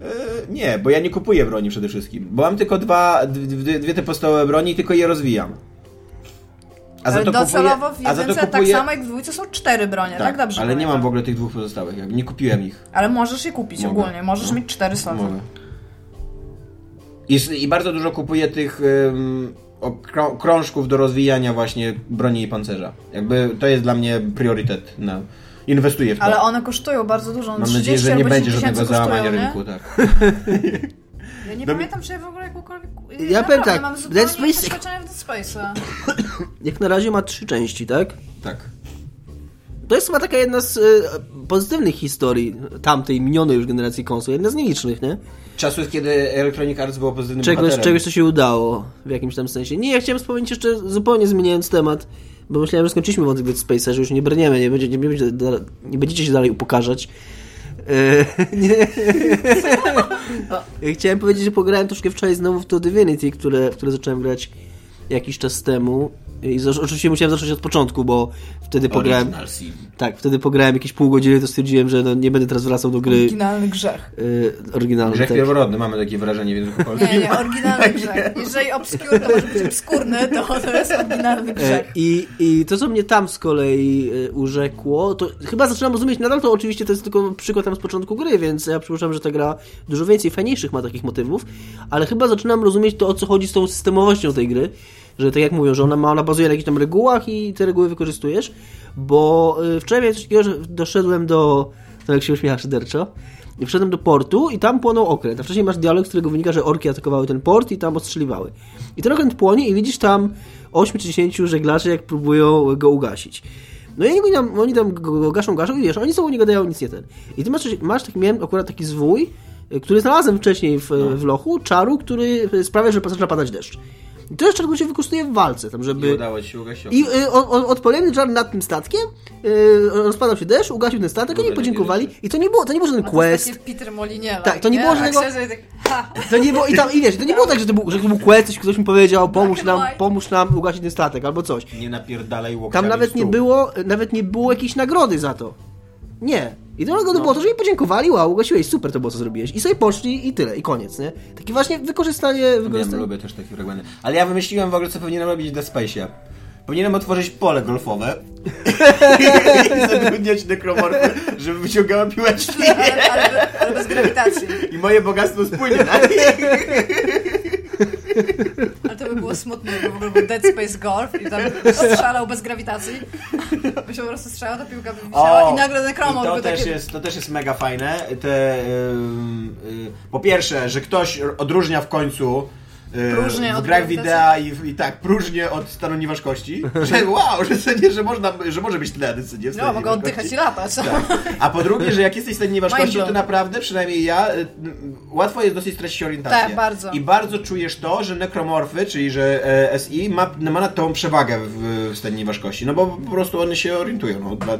E, Nie, bo ja nie kupuję broni przede wszystkim. Bo mam tylko dwa, dwie, dwie te podstawowe broni i tylko je rozwijam. A za Ale to docelowo w kupuję, a za to jedynce, tak kupuję, samo jak w dwójce są cztery bronie, tak? Dobrze ale nie pamiętam. mam w ogóle tych dwóch pozostałych. jakby Nie kupiłem ich. Ale możesz je kupić Mogę. ogólnie, możesz No. mieć cztery sloty. Mogę. I, I bardzo dużo kupuję tych okrą- krążków do rozwijania właśnie broni i pancerza. Jakby to jest dla mnie priorytet. Na, inwestuję w to. Ale one kosztują bardzo dużo. no Mam 30 nadzieję, że nie będzie 10 żadnego załamania nie? rynku. Tak. Ja nie No- pamiętam, czy ja w ogóle jakąkolwiek... Ja powiem tak, mam Dead zupełnie Space- doświadczenia w Dead Space'a. [coughs] Jak na razie ma trzy części, tak? tak. To jest chyba taka jedna z y, pozytywnych historii tamtej minionej już generacji konsol, jedna z nielicznych, nie? Czasów, kiedy Electronic Arts było pozytywnym Czegoś, bohaterem. czegoś, co się udało w jakimś tam sensie. Nie, ja chciałem wspomnieć jeszcze zupełnie zmieniając temat, bo myślałem, że skończyliśmy wątek Dead Space'a, że już nie brniemy, nie, będzie, nie, będzie, nie będziecie się dalej upokarzać. E, [laughs] nie. [laughs] Chciałem powiedzieć, że pograłem troszkę wczoraj znowu w to Divinity, które, które zacząłem grać jakiś czas temu I z- oczywiście musiałem zacząć od początku, bo wtedy pograłem... Tak, wtedy pograłem jakieś pół godziny, to stwierdziłem, że no, nie będę teraz wracał do gry Oryginalny grzech. y, oryginalnej. Grzech tak. pierworodny, mamy takie wrażenie w języku polskim. Nie, nie, oryginalny grzech. Jeżeli obscure to może być obskurny, to to jest oryginalny E, grzech. I, I to, co mnie tam z kolei e, urzekło, to chyba zaczynam rozumieć, nadal to oczywiście to jest tylko przykład tam z początku gry, więc ja przypuszczam, że ta gra dużo więcej fajniejszych ma takich motywów, ale chyba zaczynam rozumieć to, o co chodzi z tą systemowością tej gry, że tak jak mówią, że ona, ma, ona bazuje na jakichś tam regułach i te reguły wykorzystujesz, bo y, wczoraj miałem coś takiego, że doszedłem do, to jak się uśmiecha szyderczo, i wszedłem do portu i tam płonął okręt. A wcześniej masz dialog, z którego wynika, że orki atakowały ten port i tam ostrzeliwały. I ten okręt płonie i widzisz tam 8 czy 10 żeglarzy, jak próbują go ugasić. No i oni tam, oni tam go, gaszą, gaszą i wiesz, oni sobą nie gadają nic nie ten. I ty masz, masz taki, miałem akurat taki zwój, y, który znalazłem wcześniej w, w lochu, czaru, który sprawia, że zaczyna padać deszcz. I to jest czar, który się wykorzystuje w walce, tam I żeby... udało ci się ugasić. I y, o- o- odpalony żar nad tym statkiem, y, rozpadał się deszcz, ugasił ten statek, oni podziękowali nie i to nie było, to nie był żaden to quest, takie Peter Moliniela. Tak, to nie było żadnego- Tak, to nie było, i tam, i wiesz, to nie było tak, że to był, że to był quest, coś, ktoś mi powiedział, pomóż nam, pomóż nam ugasić ten statek, albo coś. Nie napierdalaj łokciami Tam nawet nie było, nawet nie było jakiejś nagrody za to. Nie. I to nagrodą było to, że mi podziękowali, wow, ugasiłeś, super to było, co zrobiłeś. I sobie poszli i tyle, i koniec, nie? Takie właśnie wykorzystanie, Wiem, wykorzystanie... lubię też takie fragmenty. Ale ja wymyśliłem w ogóle, co powinienem robić w Dead Space'ie. Powinienem otworzyć pole golfowe i [laughs] zatrudniać nekromorfy, żeby wyciągały piłeczki ale, ale, ale bez grawitacji. i moje bogactwo spłynie na nich. Ale to by było smutne, jakby w ogóle był Dead Space Golf i tam strzelał bez grawitacji. By się po prostu strzelał, ta piłka by wisiała i nagle Necromor i to też, takie... jest, to też jest mega fajne. Te, ym, y, po pierwsze, że ktoś odróżnia w końcu y, Próżnię w grach wideo i, i tak, próżnię od stanu nieważkości. [laughs] Że wow, że, to nie, że, można, że może być tyle decyzji w No, mogę oddychać i latać. Tak. A po drugie, że jak jesteś w stanie nieważkości, to naprawdę, przynajmniej ja, y, y, łatwo jest dosyć stracić orientację. Tak, bardzo. I bardzo czujesz to, że nekromorfy, czyli że e, SI ma, ma nad tą przewagę w, w stanie nieważkości. No bo po prostu one się orientują. No, Dla-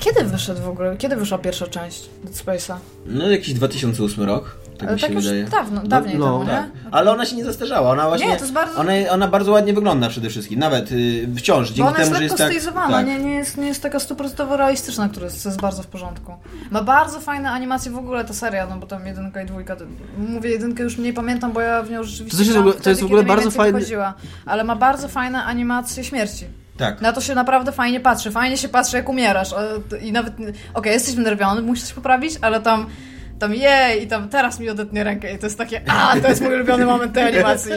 Kiedy wyszedł w ogóle? Kiedy wyszła pierwsza część Dead Space'a? No jakiś 2008 rok, tak Ale mi się tak już wydaje. dawno, dawniej no, temu, Tak. nie? Ale ona się nie zastarzała, ona właśnie... Nie, to jest bardzo- Ona, ona bardzo ładnie wygląda przede wszystkim, nawet y, wciąż, Bo dzięki ona jest temu, że jest tak... stylizowana, tak. nie, nie, jest, nie jest taka stuprocentowo realistyczna, która jest, jest bardzo w porządku. Ma bardzo fajne animacje w ogóle ta seria, no bo tam jedynka i dwójka. to- Mówię jedynkę już mniej pamiętam, bo ja w nią rzeczywiście To jest w ogóle- to jest w ogóle bardzo fajny- wychodziła. Ale ma bardzo fajne animacje śmierci. Tak. Na to się naprawdę fajnie patrzy. Fajnie się patrzy, jak umierasz. I nawet, okej, jesteś wnerwiony, musisz coś poprawić, ale tam, tam jej i tam teraz mi odetnie rękę i to jest takie, a to jest mój ulubiony moment tej animacji.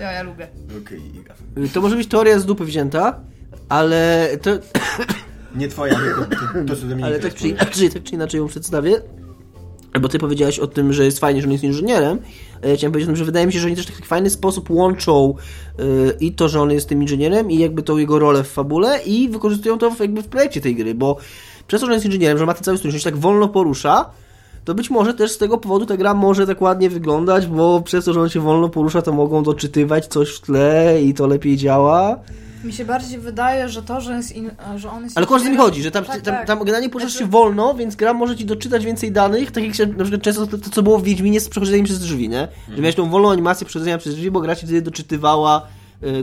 Ja, ja lubię. Okej, Iga. Y, To może być teoria z dupy wzięta, ale to, Nie twoja, tylko to, to co do mnie ale tak czy, inaczej, tak czy inaczej ją przedstawię. Bo ty powiedziałeś o tym, że jest fajnie, że on jest inżynierem. Ja chciałem powiedzieć o tym, że wydaje mi się, że oni też w taki fajny sposób łączą y, i to, że on jest tym inżynierem i jakby tą jego rolę w fabule i wykorzystują to w, jakby w projekcie tej gry, bo przez to, że on jest inżynierem, że ma ten cały strój, że się tak wolno porusza, to być może też z tego powodu ta gra może tak ładnie wyglądać, bo przez to, że on się wolno porusza, to mogą doczytywać coś w tle i to lepiej działa. Mi się bardziej wydaje, że to, że, jest in, że on jest... Ale o co mi chodzi, że tam, Tak, tam, tak. tam generalnie poruszasz się Znaczy- wolno, więc gra może ci doczytać więcej danych, tak jak się na przykład często to, to co było w Wiedźminie z przechodzeniem przez drzwi, nie? Że miałeś tą wolną animację przechodzenia przez drzwi, bo gra ci wtedy doczytywała,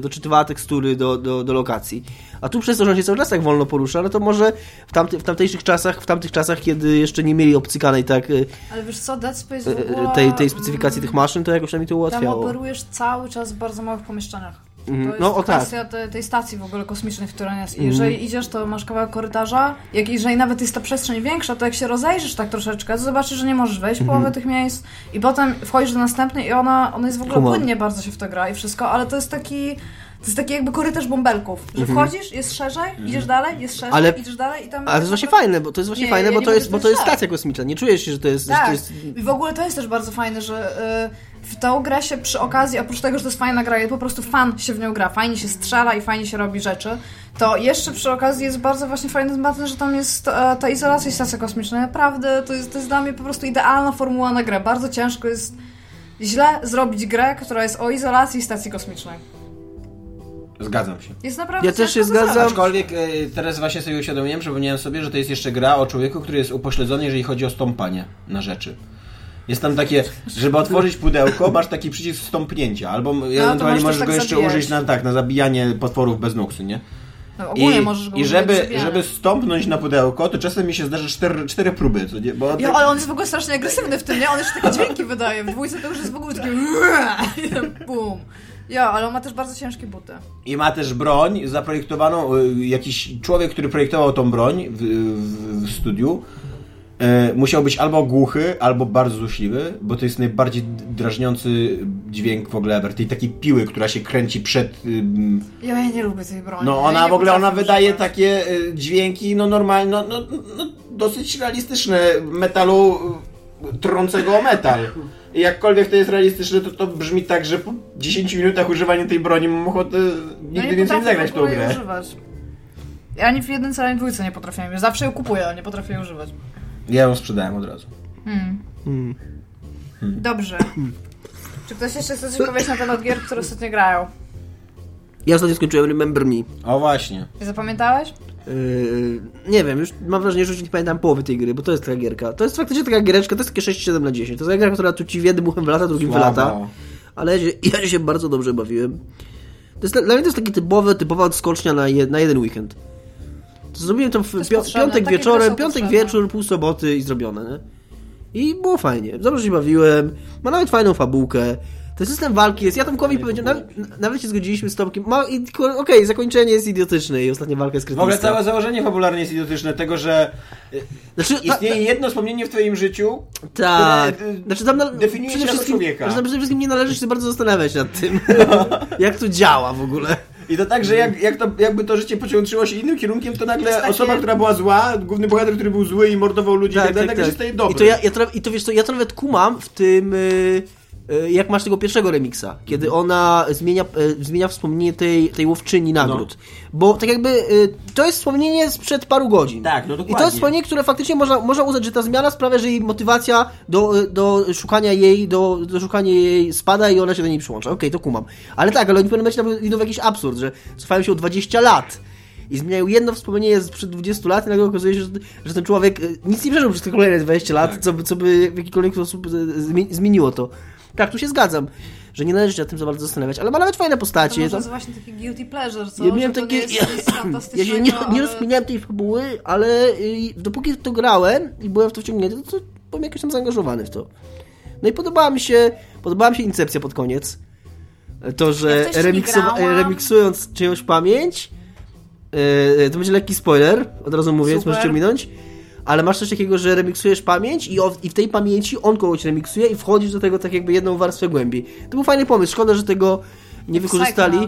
doczytywała tekstury do, do, do lokacji. A tu przez to, że on się cały czas tak wolno porusza, no to może w, tamty, w tamtejszych czasach, w tamtych czasach, kiedy jeszcze nie mieli obcykanej tak y, Ale wiesz co, Dead Space y, ogóle... tej, tej specyfikacji tych maszyn, to jakoś tam mi to Tam ułatwiało. operujesz cały czas w bardzo małych pomieszczeniach. To Mhm. jest No, o tak. kwestia te, tej stacji w ogóle kosmicznej, w której jest. I Jeżeli idziesz, to masz kawałek korytarza. Jak, jeżeli nawet jest ta przestrzeń większa, to jak się rozejrzysz tak troszeczkę, to zobaczysz, że nie możesz wejść w Mhm. połowę tych miejsc. I potem wchodzisz do następnej i ona, ona jest w ogóle Kumam. płynnie bardzo się w to gra i wszystko, ale to jest taki... To jest taki jakby korytarz bąbelków, że wchodzisz, jest szerzej, idziesz dalej, jest szerzej, Mhm. Ale- idziesz dalej i tam... Ale to jest właśnie fajne, bo to jest właśnie Nie, fajne, ja bo to jest, bo to to jest tak. stacja kosmiczna. Nie czujesz się, że to jest. Tak. to jest I w ogóle to jest też bardzo fajne, że y, w tą grę się przy okazji, oprócz tego, że to jest fajna gra i po prostu fan się w nią gra, fajnie się strzela i fajnie się robi rzeczy, to jeszcze przy okazji jest bardzo właśnie fajny temat, że tam jest e, ta izolacja i stacja kosmiczna. Naprawdę to jest, to jest dla mnie po prostu idealna formuła na grę. Bardzo ciężko jest źle zrobić grę, która jest o izolacji stacji kosmicznej. Zgadzam się. Jest naprawdę Ja też się zgadzam. zrobić. Aczkolwiek e, teraz właśnie sobie uświadomiłem, przypomniałem sobie, że to jest jeszcze gra o człowieku, który jest upośledzony, jeżeli chodzi o stąpanie na rzeczy. Jest tam takie, żeby otworzyć pudełko, masz taki przycisk stąpnięcia, albo ewentualnie możesz też go tak jeszcze zabijać. użyć na, tak, na zabijanie potworów bez nuksy, nie? No, I, możesz go i żeby, żeby stąpnąć na pudełko, to czasem mi się zdarza cztery, cztery próby, co nie? Bo Jo, tak- ale on jest w ogóle strasznie agresywny w tym, nie? On jeszcze takie dźwięki wydaje. W dwójce to już jest w ogóle takie i [laughs] tam bum. Jo, ale on ma też bardzo ciężkie buty. I ma też broń zaprojektowaną, y, jakiś człowiek, który projektował tą broń w, w, w studiu, musiał być albo głuchy, albo bardzo złośliwy, bo to jest najbardziej drażniący dźwięk w ogóle ever. Tej takiej piły, która się kręci przed... ja nie lubię tej broni. No ona w ogóle, ona wydaje takie y, dźwięki, no normalnie, no, no, no dosyć realistyczne metalu y, trącego o metal. I jakkolwiek to jest realistyczne, to to brzmi tak, że po 10 minutach używania tej broni mam ochotę No nigdy nie więcej nie zagrać w tą grę. używać. Ja ani w jedynce, ani w dwójce nie potrafiłem. Zawsze ją kupuję, ale nie potrafię jej używać. Ja ją sprzedałem od razu. Hmm. Dobrze. Czy ktoś jeszcze chce coś powiedzieć na temat gier, które ostatnio grają? Ja ostatnio skończyłem Remember Me. O właśnie. I zapamiętałeś? Yy, nie wiem, już mam wrażenie, że już nie pamiętam połowy tej gry, bo to jest taka gierka. To jest faktycznie taka giereczka, to jest takie 6-7 na 10. To jest taka gra, która tu ci w jednym uchem wylata, drugim wylata. Słabo. Ale ja się, ja się bardzo dobrze bawiłem. To jest, dla mnie to jest taki typowy, typowa odskocznia na, je, na jeden weekend. Zrobiłem to w pio, piątek wieczorem, piątek potrzebne. wieczór, pół soboty i zrobione, nie? I było fajnie. Dobrze się bawiłem. Ma nawet fajną fabułkę. Ten system walki jest. Ja Tomkowi powiedziałem, nawet, nawet się zgodziliśmy z Tomkiem. Ma, i Okej, zakończenie jest idiotyczne i ostatnia walka jest W ogóle krytyczna. całe założenie fabularne jest idiotyczne, tego, że y, Znaczy, ta- istnieje jedno wspomnienie w twoim życiu, Tak. które, y, Znaczy tam na, definiuje przede się człowieka. Znaczy, przede wszystkim nie należy się bardzo zastanawiać nad tym, [laughs] jak to działa w ogóle. I to tak, że jak, jak to, jakby to życie pociągnęło się innym kierunkiem, to nagle jest takie- osoba, która była zła, główny bohater, który był zły i mordował ludzi i tak dalej, nagle się staje dobry. I to, ja, ja to, I to wiesz co, ja to nawet kumam w tym, y, jak masz tego pierwszego remiksa, kiedy Mhm. ona zmienia, y, zmienia wspomnienie tej, tej łowczyni nagród. No. Bo tak jakby y, to jest wspomnienie sprzed paru godzin. Tak, no I to dokładnie. jest wspomnienie, które faktycznie można, można uznać, że ta zmiana sprawia, że jej motywacja do, do szukania jej, do, do szukania jej spada i ona się do niej przyłącza. Okej, to kumam. Ale tak, ale oni w pewnym momencie idą w jakiś absurd, że cofają się o 20 lat. I zmieniają jedno wspomnienie sprzed 20 lat i nagle okazuje się, że, że ten człowiek nic nie przeżył przez te kolejne 20 lat, Tak. co, by, co by w jakikolwiek sposób zmi- zmieniło to. Tak, tu się zgadzam, że nie należy się nad tym za bardzo zastanawiać, ale ma nawet fajne To postacie. może tam- jest właśnie taki guilty pleasure, co? ja miałem to takie. Ja, się nie, nie rozkminiałem tej fabuły, ale y, dopóki to grałem i byłem w to wciągnięty, to, to byłem jakoś tam zaangażowany w to. No i podobała mi się, podobała mi się Incepcja pod koniec. To, że Ja to grałam. remiksując czyjąś pamięć, yy, to będzie lekki spoiler, od razu mówię, więc możecie minąć. Ale masz coś takiego, że remiksujesz pamięć i, o, i w tej pamięci on kogoś remiksuje i wchodzisz do tego tak jakby jedną warstwę głębiej. To był fajny pomysł. Szkoda, że tego nie wykorzystali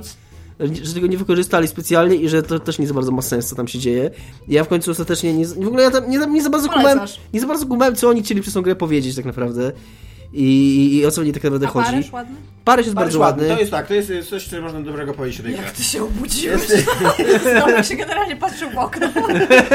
że tego nie wykorzystali specjalnie i że to też nie za bardzo ma sens, co tam się dzieje. Ja w końcu ostatecznie nie, w ogóle ja tam nie, nie za bardzo kumałem, nie za bardzo kumałem, co oni chcieli przez tą grę powiedzieć tak naprawdę. I, i o co w niej tak naprawdę A chodzi. Paryż ładny? Paryż jest Paryż bardzo ładny. ładny. To jest tak, to jest coś, co można dobrego powiedzieć o tej grze. Jak ty się obudziłeś? Jest- [laughs] Znowu się generalnie patrzył w okno.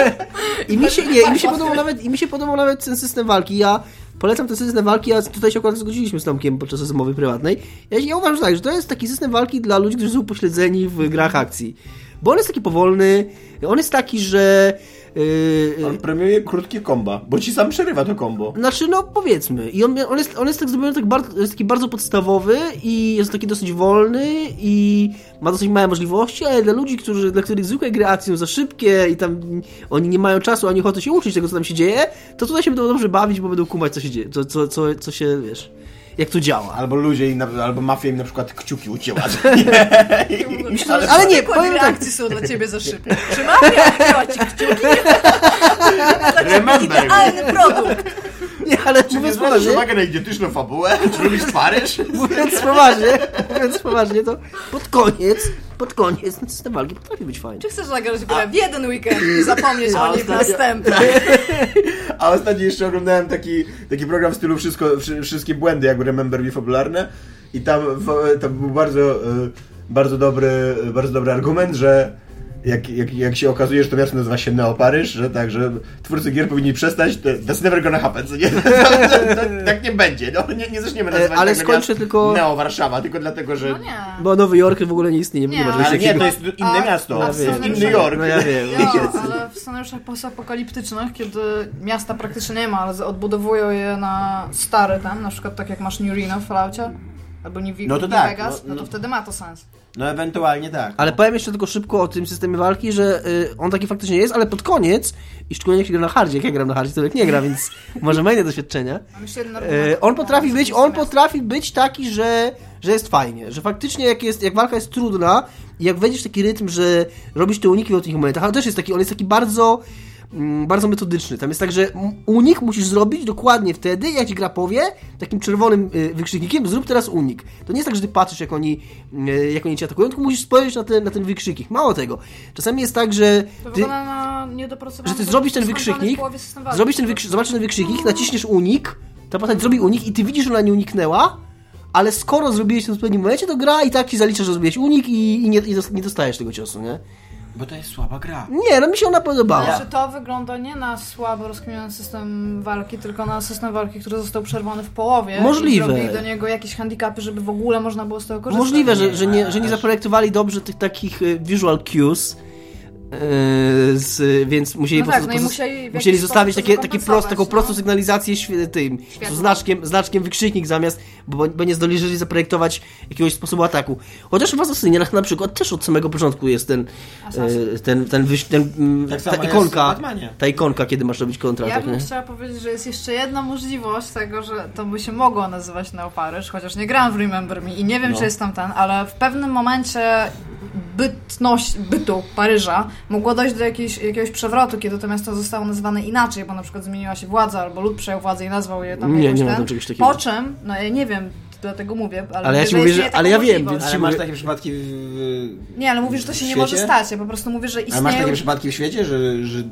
[laughs] I mi się, nie, i mi się [laughs] podobał nawet, i mi się podobał nawet ten system walki. Ja polecam ten system walki, a tutaj się akurat zgodziliśmy z Tomkiem podczas rozmowy prywatnej. Ja, ja uważam tak, że to jest taki system walki dla ludzi, którzy są upośledzeni w grach akcji. Bo on jest taki powolny, on jest taki, że yy, On premiuje krótkie komba, bo ci sam przerywa to kombo. Znaczy, no powiedzmy. I on, on, jest, on jest tak zrobiony tak bardzo, jest taki bardzo podstawowy i jest taki dosyć wolny i ma dosyć małe możliwości, ale dla ludzi, którzy, dla których zwykłe gry akcji są za szybkie i tam oni nie mają czasu ani ochoty się uczyć tego, co tam się dzieje, to tutaj się będą dobrze bawić, bo będą kumać, co się dzieje, co, co, co, co się, wiesz, jak to działa. Albo ludzie, im na, albo mafia im na przykład kciuki ucięła. [laughs] Ale, ale nie, powiem tak. akcji są dla ciebie za szybkie. Czy mafia ucięła ci kciuki? [laughs] Remember. Idealny produkt. Nie, ale Czy nie mówiąc zwracasz poważnie, uwagę na idiotyczną fabułę? [laughs] Czy lubisz Paryż? mówiąc poważnie, mówiąc poważnie, to pod koniec, pod koniec system walki potrafi być fajny. Czy chcesz zagrać grę w jeden weekend i zapomnieć A o niej w następnym? [laughs] A ostatnio jeszcze oglądałem taki, taki program w stylu wszystko, wszy- wszystkie błędy jakby Remember Me fabularne i tam, tam był bardzo, e, bardzo dobry, bardzo dobry argument, że jak, jak, jak się okazuje, że to miasto nazywa się Neo Paryż, że tak, że twórcy gier powinni przestać, to, that's never gonna happen, co nie? [laughs] tak nie będzie, no nie, nie zaczniemy nazywać E, ale tego skończę tylko- Neo Warszawa, tylko dlatego, że... No nie. Bo Nowy Jork w ogóle nie istnieje. Nie, Nie, ma ale czegoś Ale nie, to jest inne A- miasto, a to jest inny Jork. No ja wiem. Jo, ale w scenariuszach postapokaliptycznych, kiedy miasta praktycznie nie ma, ale odbudowują je na stary tam, na przykład tak jak masz New Reno w Falloutie, albo New, No to New tak, Vegas, no- no, to no. wtedy ma to sens. No ewentualnie tak. Ale powiem jeszcze tylko szybko o tym systemie walki, że y, on taki faktycznie jest, ale pod koniec, i szczególnie jak się gra na hardzie, jak ja gram na hardzie, to jak nie gra, więc [laughs] może ma inne doświadczenia. E, on potrafi No, być, on potrafi być taki, że, że jest fajnie, że faktycznie jak, jest, jak walka jest trudna i jak wejdziesz w taki rytm, że robisz te uniki w tych momentach, ale też jest taki, on jest taki bardzo bardzo metodyczny. Tam jest tak, że unik musisz zrobić dokładnie wtedy, jak ci gra powie, takim czerwonym y, wykrzyknikiem, zrób teraz unik. To nie jest tak, że ty patrzysz, jak oni, y, jak oni cię atakują, tylko musisz spojrzeć na ten, na ten wykrzyknik. Mało tego. Czasami jest tak, że ty, że ty zrobisz ten wykrzyknik, zrobisz ten wykrzy- zobaczysz ten wykrzyknik, naciśniesz unik, ta postać zrobi unik i ty widzisz, że ona nie uniknęła, ale skoro zrobiłeś to w odpowiednim momencie, to gra i tak ci zalicza, że zrobiłeś unik i, i, nie, i nie dostajesz tego ciosu, nie? Bo to jest słaba gra. Nie, no mi się ona podobała. Ale że to wygląda nie na słabo rozkminiony system walki, tylko na system walki, który został przerwany w połowie. Możliwe. I zrobili do niego jakieś handicapy, żeby w ogóle można było z tego korzystać. Możliwe, że, że, nie, że nie zaprojektowali dobrze tych takich y, visual cues, z, więc musieli, No po tak, prostu no musieli musieli zostawić takie, to takie prost, taką no. prostą sygnalizację tym, znaczkiem, znaczkiem wykrzyknik zamiast, bo, bo nie zdążyli zaprojektować jakiegoś sposobu ataku. Chociaż w Assassinie na, na przykład też od samego początku jest ten, Assassin. e, ten, ten, wyś, ten mm, Tak ta ikonka, ta ikonka, kiedy masz robić Ja kontratak, bym nie? chciała powiedzieć, że jest jeszcze jedna możliwość tego, że to by się mogło nazywać Neo Paryż, chociaż nie grałam w Remember Me i nie wiem, No. czy jest tam ten, ale w pewnym momencie bytność, bytu Paryża mogło dojść do jakiejś, jakiegoś przewrotu, kiedy to miasto zostało nazwane inaczej, bo na przykład zmieniła się władza, albo lud przejął władzę i nazwał je tam Nie, jakoś nie ma ten. tam czegoś takiego. Po czym, no ja nie wiem, dlatego mówię, ale, Ale ja ci mówię, że- ale ja wiem, więc- Ale masz mówię- takie przypadki w... Nie, ale mówisz, że to się nie może stać, ja po prostu mówię, że Ale masz istnieją... takie przypadki w świecie, że, że,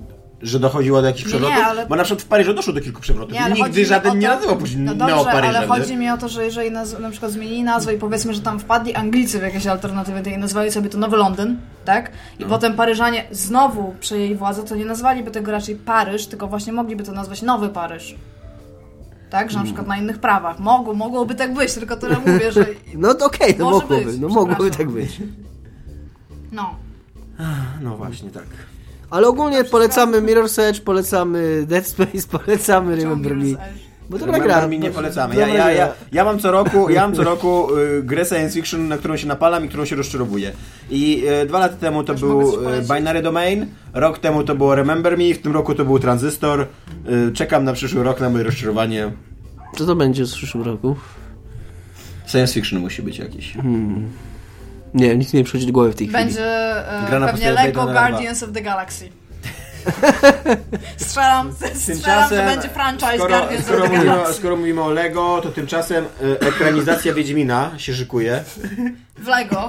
że dochodziło do jakichś przewrotów? nie, ale- Bo na przykład w Paryżu doszło do kilku przewrotów. Ale Nigdy żaden o nie to- nazywał później No dobrze, ale chodzi mi o to, że jeżeli naz- na przykład zmienili nazwę i powiedzmy, że tam wpadli Anglicy w jakieś alternatywy i nazwali sobie to Nowy Londyn, tak? I No. potem Paryżanie znowu przejęli władzę, to nie nazwaliby tego raczej Paryż, tylko właśnie mogliby to nazwać Nowy Paryż. Tak? Że na przykład na innych prawach. Mogło, mogłoby tak być, tylko tyle mówię, że... [laughs] No to okej, no Może mogłoby, być, no mogłoby tak być. No. No właśnie, tak. Ale ogólnie polecamy Mirror's Edge, polecamy Dead Space, polecamy Remember Me. Bo dobra Remember gra. Me nie polecamy. Dobra Ja, ja, ja, ja mam co roku, ja mam co roku y, grę science fiction, na którą się napalam i którą się rozczarowuję. I y, dwa lata temu to Też był y? Binary Domain, rok temu to było Remember Me, w tym roku to był Transistor. Y, czekam na przyszły rok na moje rozczarowanie. Co to będzie w przyszłym roku? Science fiction musi być jakiś. Nie mi nie przychodzi do głowy w tej chwili. Będzie e, Gra na pewnie Lego Guardians of the Galaxy. [laughs] strzelam, strzelam, że będzie franchise skoro, Guardians skoro, of the mówimy, skoro mówimy o Lego, to tymczasem y, ekranizacja Wiedźmina się szykuje. W Lego.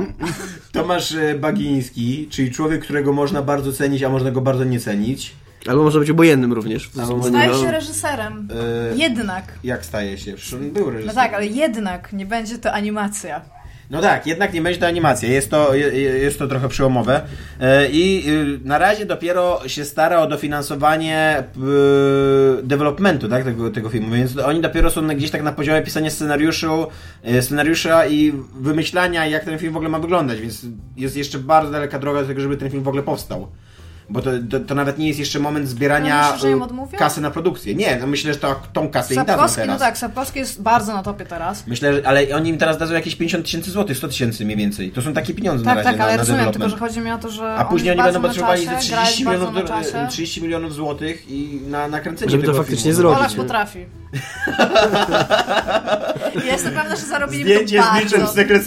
Tomasz y, Bagiński, czyli człowiek, którego można bardzo cenić, a można go bardzo nie cenić. Albo może być obojętnym również. Albo może- Staje No. się reżyserem. Y, Jednak. Jak staje się? Był No reżyserem. tak, ale jednak nie będzie to animacja. No tak, jednak nie będzie to animacja. Jest to, je- je- jest to trochę przełomowe. E, I y, na razie dopiero się stara o dofinansowanie y, developmentu tak, tego, tego filmu, więc oni dopiero są gdzieś tak na poziomie pisania scenariuszu, e, scenariusza i wymyślania, jak ten film w ogóle ma wyglądać, więc jest jeszcze bardzo daleka droga do tego, żeby ten film w ogóle powstał. Bo to, to, to nawet nie jest jeszcze moment zbierania Ale myślisz, y, kasy na produkcję. Nie, no myślę, że to, tą kasę im dadzą Sapkowski, teraz. no tak, Sapkowski jest bardzo na topie teraz. Myślę, że, ale oni im teraz dadzą jakieś 50 tysięcy złotych, 100 tysięcy mniej więcej. To są takie pieniądze na Tak, razie tak, na, ale na rozumiem, tylko że chodzi mi o to, że A później oni będą na potrzebowali ze czasie, gra jest 30 bardzo milionów, na do, czasie. 30 milionów złotych i na nakręcenie Żeby to tego faktycznie filmu. zrobić. Olaf nie? potrafi. Jestem pewna, że zarobili Zdjęcie to z niczym z bardzo. Secret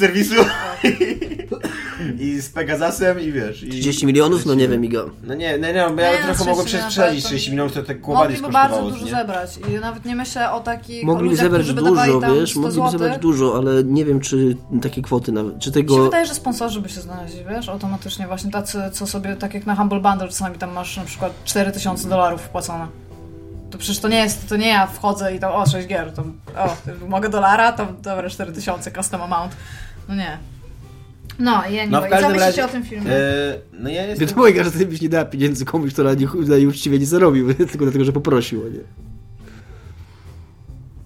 i z Pegasusem i wiesz. I, 30 milionów? No nie wiem, Igo. No nie, nie, nie, bo ja Nie, trochę 30 mogłem to- 30 milionów, to tak kłopady Mogliby bardzo dużo nie? zebrać i nawet nie myślę o takich Mogliby ludziach, zebrać dużo, wiesz, 100 mogliby zebrać dużo, ale nie wiem, czy takie kwoty nawet, czy Mi się tego... wydaje, że sponsorzy by się znaleźli, wiesz, automatycznie właśnie tacy, co sobie, tak jak na Humble Bundle czasami tam masz na przykład 4000 dolarów wpłacone. To przecież to nie jest, to nie ja wchodzę i tam, o, 6 gier, to, o, mogę dolara, to dobra, 4000 custom amount. No nie. No, ja nie No wiem. w I co każdym myślicie razie... o tym filmie? E, no ja jestem... Wiadomo, że ty byś nie dała pieniędzy komuś, kto na, nie, na nieuczciwie nie zarobił, [laughs] tylko dlatego, że poprosił, nie.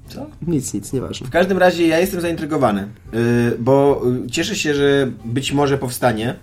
Co? Nic, nic, nieważne. W każdym razie ja jestem zaintrygowany, yy, bo yy, cieszę się, że być może powstanie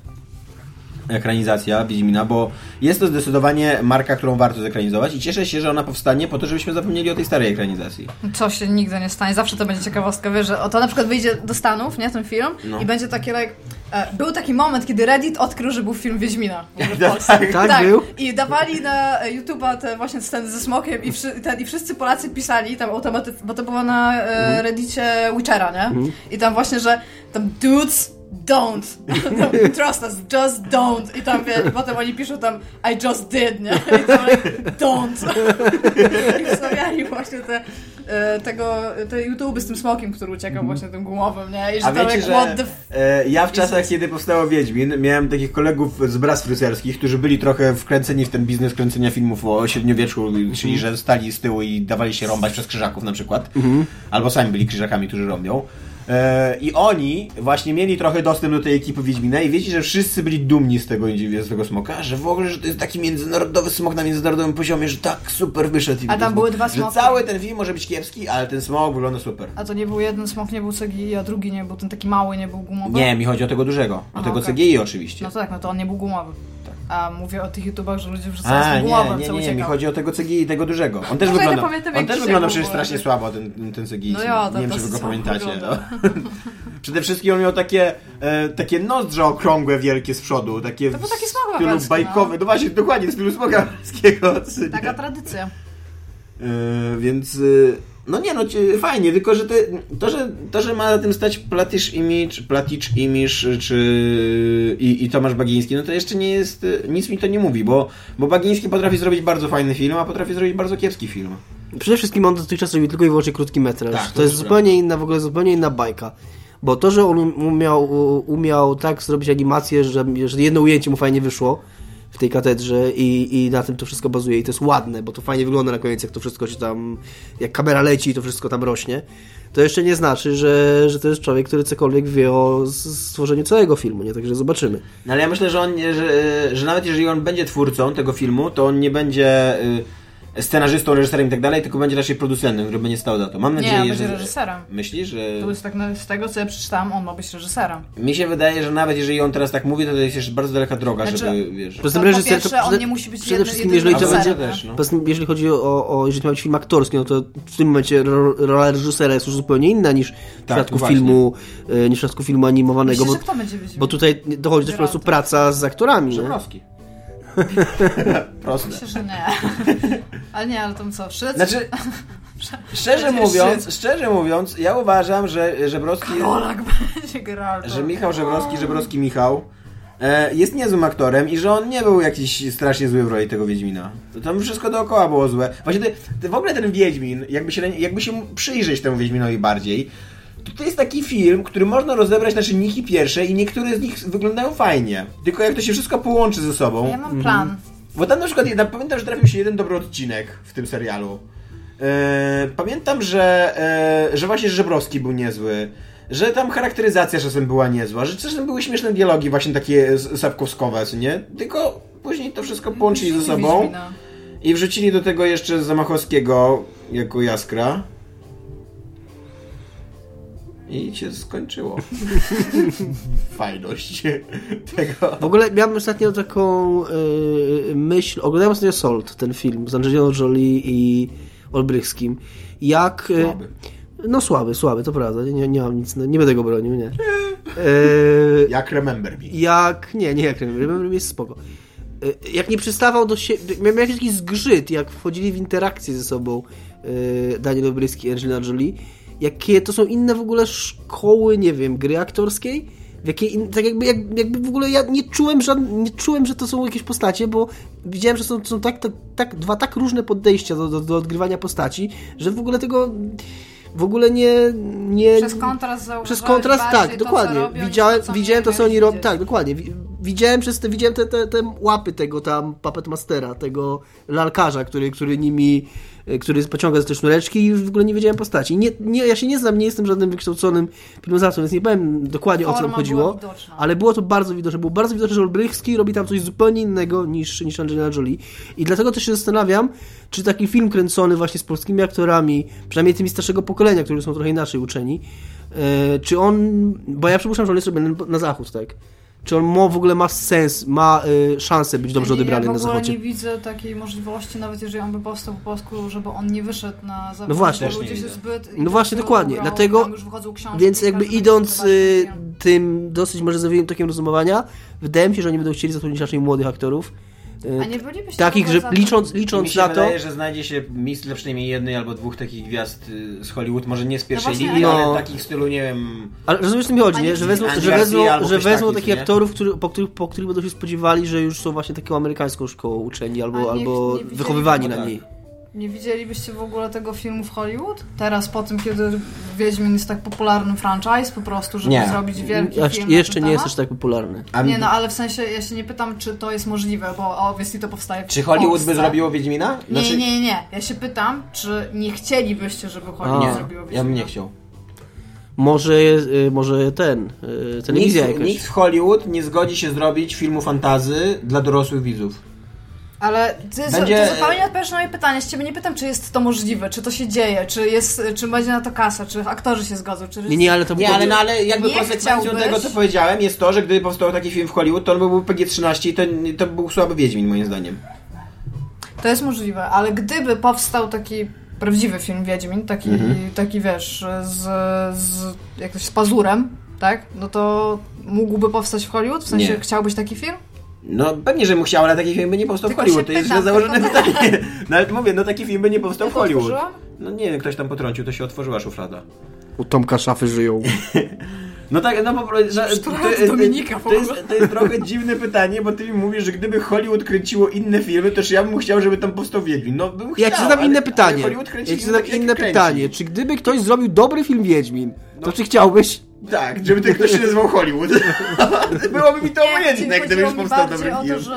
ekranizacja Wiedźmina, bo jest to zdecydowanie marka, którą warto zekranizować i cieszę się, że ona powstanie po to, żebyśmy zapomnieli o tej starej ekranizacji. Co się nigdy nie stanie, zawsze to będzie ciekawostka, wiesz, że to na przykład wyjdzie do Stanów, nie, ten film No. i będzie takie, like, e, był taki moment, kiedy Reddit odkrył, że był film Wiedźmina w w [laughs] Polsce. Tak był? I dawali na YouTube'a te właśnie sceny ze smokiem i, wszy, ten, i wszyscy Polacy pisali tam automaty, bo to było na Mhm. e, Reddicie Witchera, nie? I tam właśnie, że tam dudes don't. [laughs] Trust us, just don't. I tam wie, i potem oni piszą tam I just did, nie? I tam like, don't. I wstawiali właśnie te, e, tego, te YouTube z tym smokiem, który uciekał właśnie tym gumowym, nie? I że A tam wiecie, jak, że what the f... e, ja w czasach, kiedy powstało Wiedźmin, miałem takich kolegów z bras fryzjerskich, którzy byli trochę wkręceni w ten biznes kręcenia filmów o średniowieczu, czyli że stali z tyłu i dawali się rąbać przez krzyżaków na przykład. Albo sami byli krzyżakami, którzy rąbią. E, I oni właśnie mieli trochę dostęp do tej ekipy Wiedźmina i wiecie, że wszyscy byli dumni z tego Niedźwiedznego Smoka, że w ogóle, że to jest taki międzynarodowy smok na międzynarodowym poziomie, że tak super wyszedł. A tam były dwa Że smoki. cały ten film może być kiepski, ale ten smok wygląda super. A to nie był jeden smok, nie był CGI, a drugi nie był, ten taki mały nie był gumowy? Nie, mi chodzi o tego dużego. O Aha, tego okej. CGI oczywiście. No tak, no to on nie był gumowy. A mówię o tych YouTubach, że ludzie wrzucają A, z tym nie, nie, co nie, nie, mi chodzi o tego CGI, tego dużego. On też nie wygląda, on też wygląda był, przecież strasznie słabo, ten, ten CGI. No ja, nie wiem, to czy wy go pamiętacie. No. [laughs] Przede wszystkim on miał takie, e, takie nozdrze okrągłe, wielkie z przodu, takie To był taki smok stylu wawelski, bajkowy. No. właśnie, dokładnie, w stylu wawelskiego. Taka tradycja. E, więc e, no nie no, fajnie, tylko że to, że, to, że ma na tym stać Platisz Image, Platicz Image czy i, i Tomasz Bagiński, no to jeszcze nie jest, nic mi to nie mówi, bo, bo Bagiński potrafi zrobić bardzo fajny film, a potrafi zrobić bardzo kiepski film. Przede wszystkim on dotychczas robił tylko i wyłącznie krótki metraż. Tak, to, to jest jest zupełnie inna, w ogóle zupełnie inna bajka. Bo to, że on umiał, umiał tak zrobić animację, że, że jedno ujęcie mu fajnie wyszło w tej katedrze i, i na tym to wszystko bazuje i to jest ładne, bo to fajnie wygląda na koniec, jak to wszystko się tam, jak kamera leci i to wszystko tam rośnie, to jeszcze nie znaczy, że, że to jest człowiek, który cokolwiek wie o stworzeniu całego filmu, nie? Także zobaczymy. No ale ja myślę, że on, że, że nawet jeżeli on będzie twórcą tego filmu, to on nie będzie y, scenarzystą, reżyserem i tak dalej, tylko będzie raczej producentem, który będzie stał za to. Mam Nie, nadzieję, będzie że... reżyserem. Myślisz, że... To jest tak, na- z tego co ja przeczytałam, on ma być reżyserem. Mi się wydaje, że nawet jeżeli on teraz tak mówi, to to jest jeszcze bardzo daleka droga, Znaczy- żeby, wiesz... Tym po reżyser- pierwsze, to on przede- nie musi być przede wszystkim, jeżeli to będzie- też, no. Poza tym, jeżeli chodzi o, o jeżeli ma być film aktorski, no to w tym momencie ro- rola reżysera jest już zupełnie inna niż w przypadku właśnie. filmu, e, niż w przypadku filmu animowanego, Myślę, bo, że kto będzie Wiedźminem? bo tutaj dochodzi też po prostu praca z aktorami. Nie? Żebrowski. [laughs] Proste. Myślę, że nie. Ale nie, ale tam co, Szrec? Znaczy, szczerze mówiąc, szczerze mówiąc, ja uważam, że Żebrowski... Polak będzie Geralto. że Michał Żebrowski, Żebrowski Michał e, jest niezłym aktorem i że on nie był jakiś strasznie zły w roli tego Wiedźmina. To tam wszystko dookoła było złe. Właśnie ty, ty, w ogóle ten Wiedźmin, jakby się, jakby się przyjrzeć temu Wiedźminowi bardziej, to jest taki film, który można rozebrać na czynniki pierwsze i niektóre z nich wyglądają fajnie. Tylko jak to się wszystko połączy ze sobą... Ja mam plan. Bo tam na przykład, ja pamiętam, że trafił się jeden dobry odcinek w tym serialu. E, pamiętam, że, e, że właśnie Żebrowski był niezły, że tam charakteryzacja czasem była niezła, że czasem były śmieszne dialogi właśnie takie sapkowskowe, nie? Tylko później to wszystko połączyli ze sobą Wiedźmina. i wrzucili do tego jeszcze Zamachowskiego jako Jaskra. I się skończyło. [laughs] Fajność tego. W ogóle miałem ostatnio taką e, myśl, oglądałem ostatnio Salt, ten film z Angeliną Jolie i Olbrychskim. Jak... e, Słaby. No słaby, słaby, to prawda, nie, nie mam nic, nie będę go bronił, nie. E, Jak Remember Me. jak, nie, nie jak Remember Me jest spoko. E, Jak nie przystawał do siebie, miał jakiś taki zgrzyt, jak wchodzili w interakcję ze sobą e, Daniel Obryski i Angelina Jolie, jakie to są inne w ogóle szkoły, nie wiem, gry aktorskiej, w jakiej, in- tak jakby, jak, jakby w ogóle ja nie czułem, że, nie czułem, że to są jakieś postacie, bo widziałem, że są, są tak, tak, tak, dwa tak różne podejścia do, do, do odgrywania postaci, że w ogóle tego w ogóle nie... nie Przez kontrast przez kontrast, tak, dokładnie. widziałem, to, co widziałem to, co oni robią. Tak, dokładnie. Wi- widziałem przez te, widziałem te, te, te łapy tego tam Puppet Mastera, tego lalkarza, który, który nimi, e, który pociąga za te sznureczki i już w ogóle nie wiedziałem postaci. Nie, nie, ja się nie znam, nie jestem żadnym wykształconym filmoznawcą, więc nie powiem dokładnie o co tam Forma chodziło, ale było to bardzo widoczne. Było bardzo widoczne, że Olbrychski robi tam coś zupełnie innego niż, niż Angelina Jolie. I dlatego też się zastanawiam, czy taki film kręcony właśnie z polskimi aktorami, przynajmniej tymi starszego pokolenia, którzy są trochę inaczej uczeni, e, czy on, bo ja przypuszczam, że on jest robiony na zachód, tak? Czy on ma, w ogóle ma sens, ma y, szansę być dobrze ja, odebrany ja na w ogóle zachodzie? nie widzę takiej możliwości, nawet jeżeli on by powstał po polsku, żeby on nie wyszedł na zewnątrz. No właśnie. ludzie się zbyt No właśnie, dokładnie. ubrał, Dlatego- książki, Więc jakby idąc y, tym dosyć może zawiłym tokiem rozumowania, wydaje mi się, że oni będą chcieli zatrudnić raczej młodych aktorów. Y, A nie bylibyście takich, że za- licząc, Mi licząc się na to... wydaje, że znajdzie się miejsce dla przynajmniej jednej albo dwóch takich gwiazd y, z Hollywood, może nie z pierwszej właśnie, ligi, no. ale takich w stylu, nie wiem... Ale rozumiesz, co mi chodzi, nie? Że wezmą, że wezmą, że wezmą taki, takich nie? aktorów, który, po, których, po których będą się spodziewali, że już są właśnie taką amerykańską szkołą uczeni albo, nie- albo nie wychowywani na tak. niej. Nie widzielibyście w ogóle tego filmu w Hollywood? Teraz po tym, kiedy Wiedźmin jest tak popularny franchise, po prostu, żeby Nie. zrobić wielki Ja, film jeszcze nie jest temat? aż tak popularny. A Nie, no ale w sensie, ja się nie pytam, czy to jest możliwe, bo obviously to powstaje w Czy Hollywood Polsce. by zrobiło Wiedźmina? Nie, Znaczy- nie, nie, nie. Ja się pytam, czy nie chcielibyście, żeby Hollywood A. zrobiło Wiedźmina? Ja bym nie chciał. Może, y, może ten, y, telewizja Nikt, jakaś. nikt w Hollywood nie zgodzi się zrobić filmu fantazy dla dorosłych widzów. Ale ty, Będzie- ty zupełnie odpowiadasz na moje pytanie. Z ciebie nie pytam, czy jest to możliwe, czy to się dzieje, czy, jest, czy będzie na to kasa, czy aktorzy się zgodzą, czy... Nie, nie, ale to Nie, ale, no, ale jakby konsekwencją tego, co powiedziałem, jest to, że gdyby powstał taki film w Hollywood, to on byłby PG-13 i to, to był słaby Wiedźmin, moim zdaniem. To jest możliwe, ale gdyby powstał taki prawdziwy film Wiedźmin, taki, Mhm. taki wiesz, z, z, jak to się, z pazurem, tak? No to mógłby powstać w Hollywood? W sensie Nie. chciałbyś taki film? No pewnie, że chciał, ale taki film by nie powstał Tylko w Hollywood. się To jest źle założone tylko- pytanie. No ale mówię, no taki film by nie powstał w to Hollywood. otworzyłam? No nie wiem, ktoś tam potrącił, to się otworzyła szuflada. U Tomka szafy żyją. [laughs] No tak, no po prostu, Dominika w to, jest, to jest trochę dziwne pytanie, bo ty mi mówisz, że gdyby Hollywood kręciło inne filmy, to czy ja bym chciał, żeby tam powstał Wiedźmin? No bym chciał, Ja ci zadam ale- inne pytanie. Ja ci zadam inne pytanie. Czy gdyby ktoś zrobił dobry film Wiedźmin, to No. czy chciałbyś? Tak, żeby ten ktoś się nazywał Hollywood. [laughs] Byłoby mi to obojętne, gdyby już chodziło mi powstał bardziej dobry o film. to, że...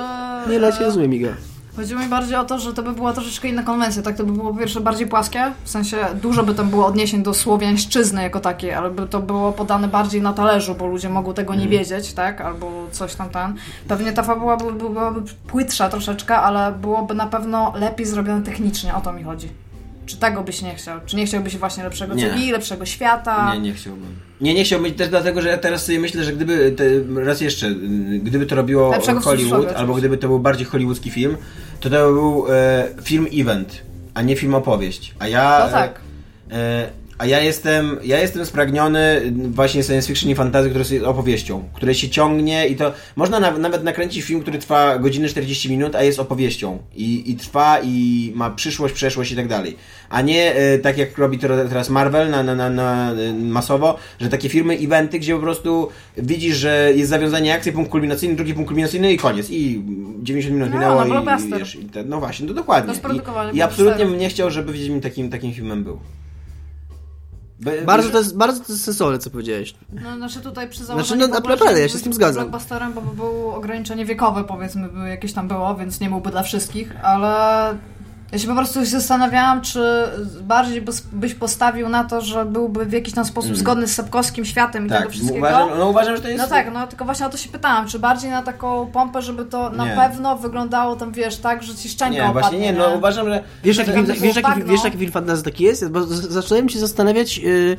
Nie, ale ja cię rozumiem, Iga. Chodziło mi bardziej o to, że to by była troszeczkę inna konwencja, tak? To by było po pierwsze bardziej płaskie, w sensie dużo by tam było odniesień do słowiańszczyzny jako takiej, ale by to było podane bardziej na talerzu, bo ludzie mogą tego nie wiedzieć, tak? Albo coś tam tam. Pewnie ta fabuła byłaby, byłaby płytsza troszeczkę, ale byłoby na pewno lepiej zrobione technicznie, o to mi chodzi. Czy tego byś nie chciał? Czy nie chciałbyś właśnie lepszego Nie. Lepszego świata? Nie, nie chciałbym. Nie, nie chciałbym też dlatego, że ja teraz sobie myślę, że gdyby, te, raz jeszcze, gdyby to robiło Lepszego Hollywood, albo gdyby to był bardziej hollywoodzki film, to to by był e, film event, a nie film opowieść. A ja... No tak. E, a ja jestem, ja jestem spragniony właśnie science fiction i fantasy, które jest opowieścią, które się ciągnie i to można na, nawet nakręcić film, który trwa godzinę 40 minut, a jest opowieścią i, i trwa i ma przyszłość, przeszłość i tak dalej. A nie e, tak jak robi teraz Marvel na, na, na, na e, masowo, że takie filmy, eventy, gdzie po prostu widzisz, że jest zawiązanie akcji, punkt kulminacyjny, drugi punkt kulminacyjny i koniec. I 90 minut No, minęło no, i, i, wiesz, i te, no właśnie, no dokładnie. I, I absolutnie bym nie chciał, żeby Wiedźmin takim, takim filmem był. Be- Bardzo to jest, bardzo to jest sensowne, co powiedziałeś. No, znaczy tutaj przy założeniu Znaczy, no, naprawdę, ja się z tym zgadzam. Blockbusterem, bo by było ograniczenie wiekowe, powiedzmy, by jakieś tam było, więc nie byłby dla wszystkich, ale ja się po prostu się zastanawiałam, czy bardziej byś postawił na to, że byłby w jakiś tam sposób zgodny z Sapkowskim światem i tego Tak, wszystkiego. uważam, no uważam, że to jest... No tak, no tylko właśnie o to się pytałam, czy bardziej na taką pompę, żeby to na Nie. pewno wyglądało tam, wiesz, tak, że ci szczęka Nie, opadnie. właśnie nie, no uważam, że... Wiesz, jaki, film, Żeby wiesz, jaki, bagno. wiesz, jaki film fantasy taki jest? Bo zacząłem się zastanawiać, yy,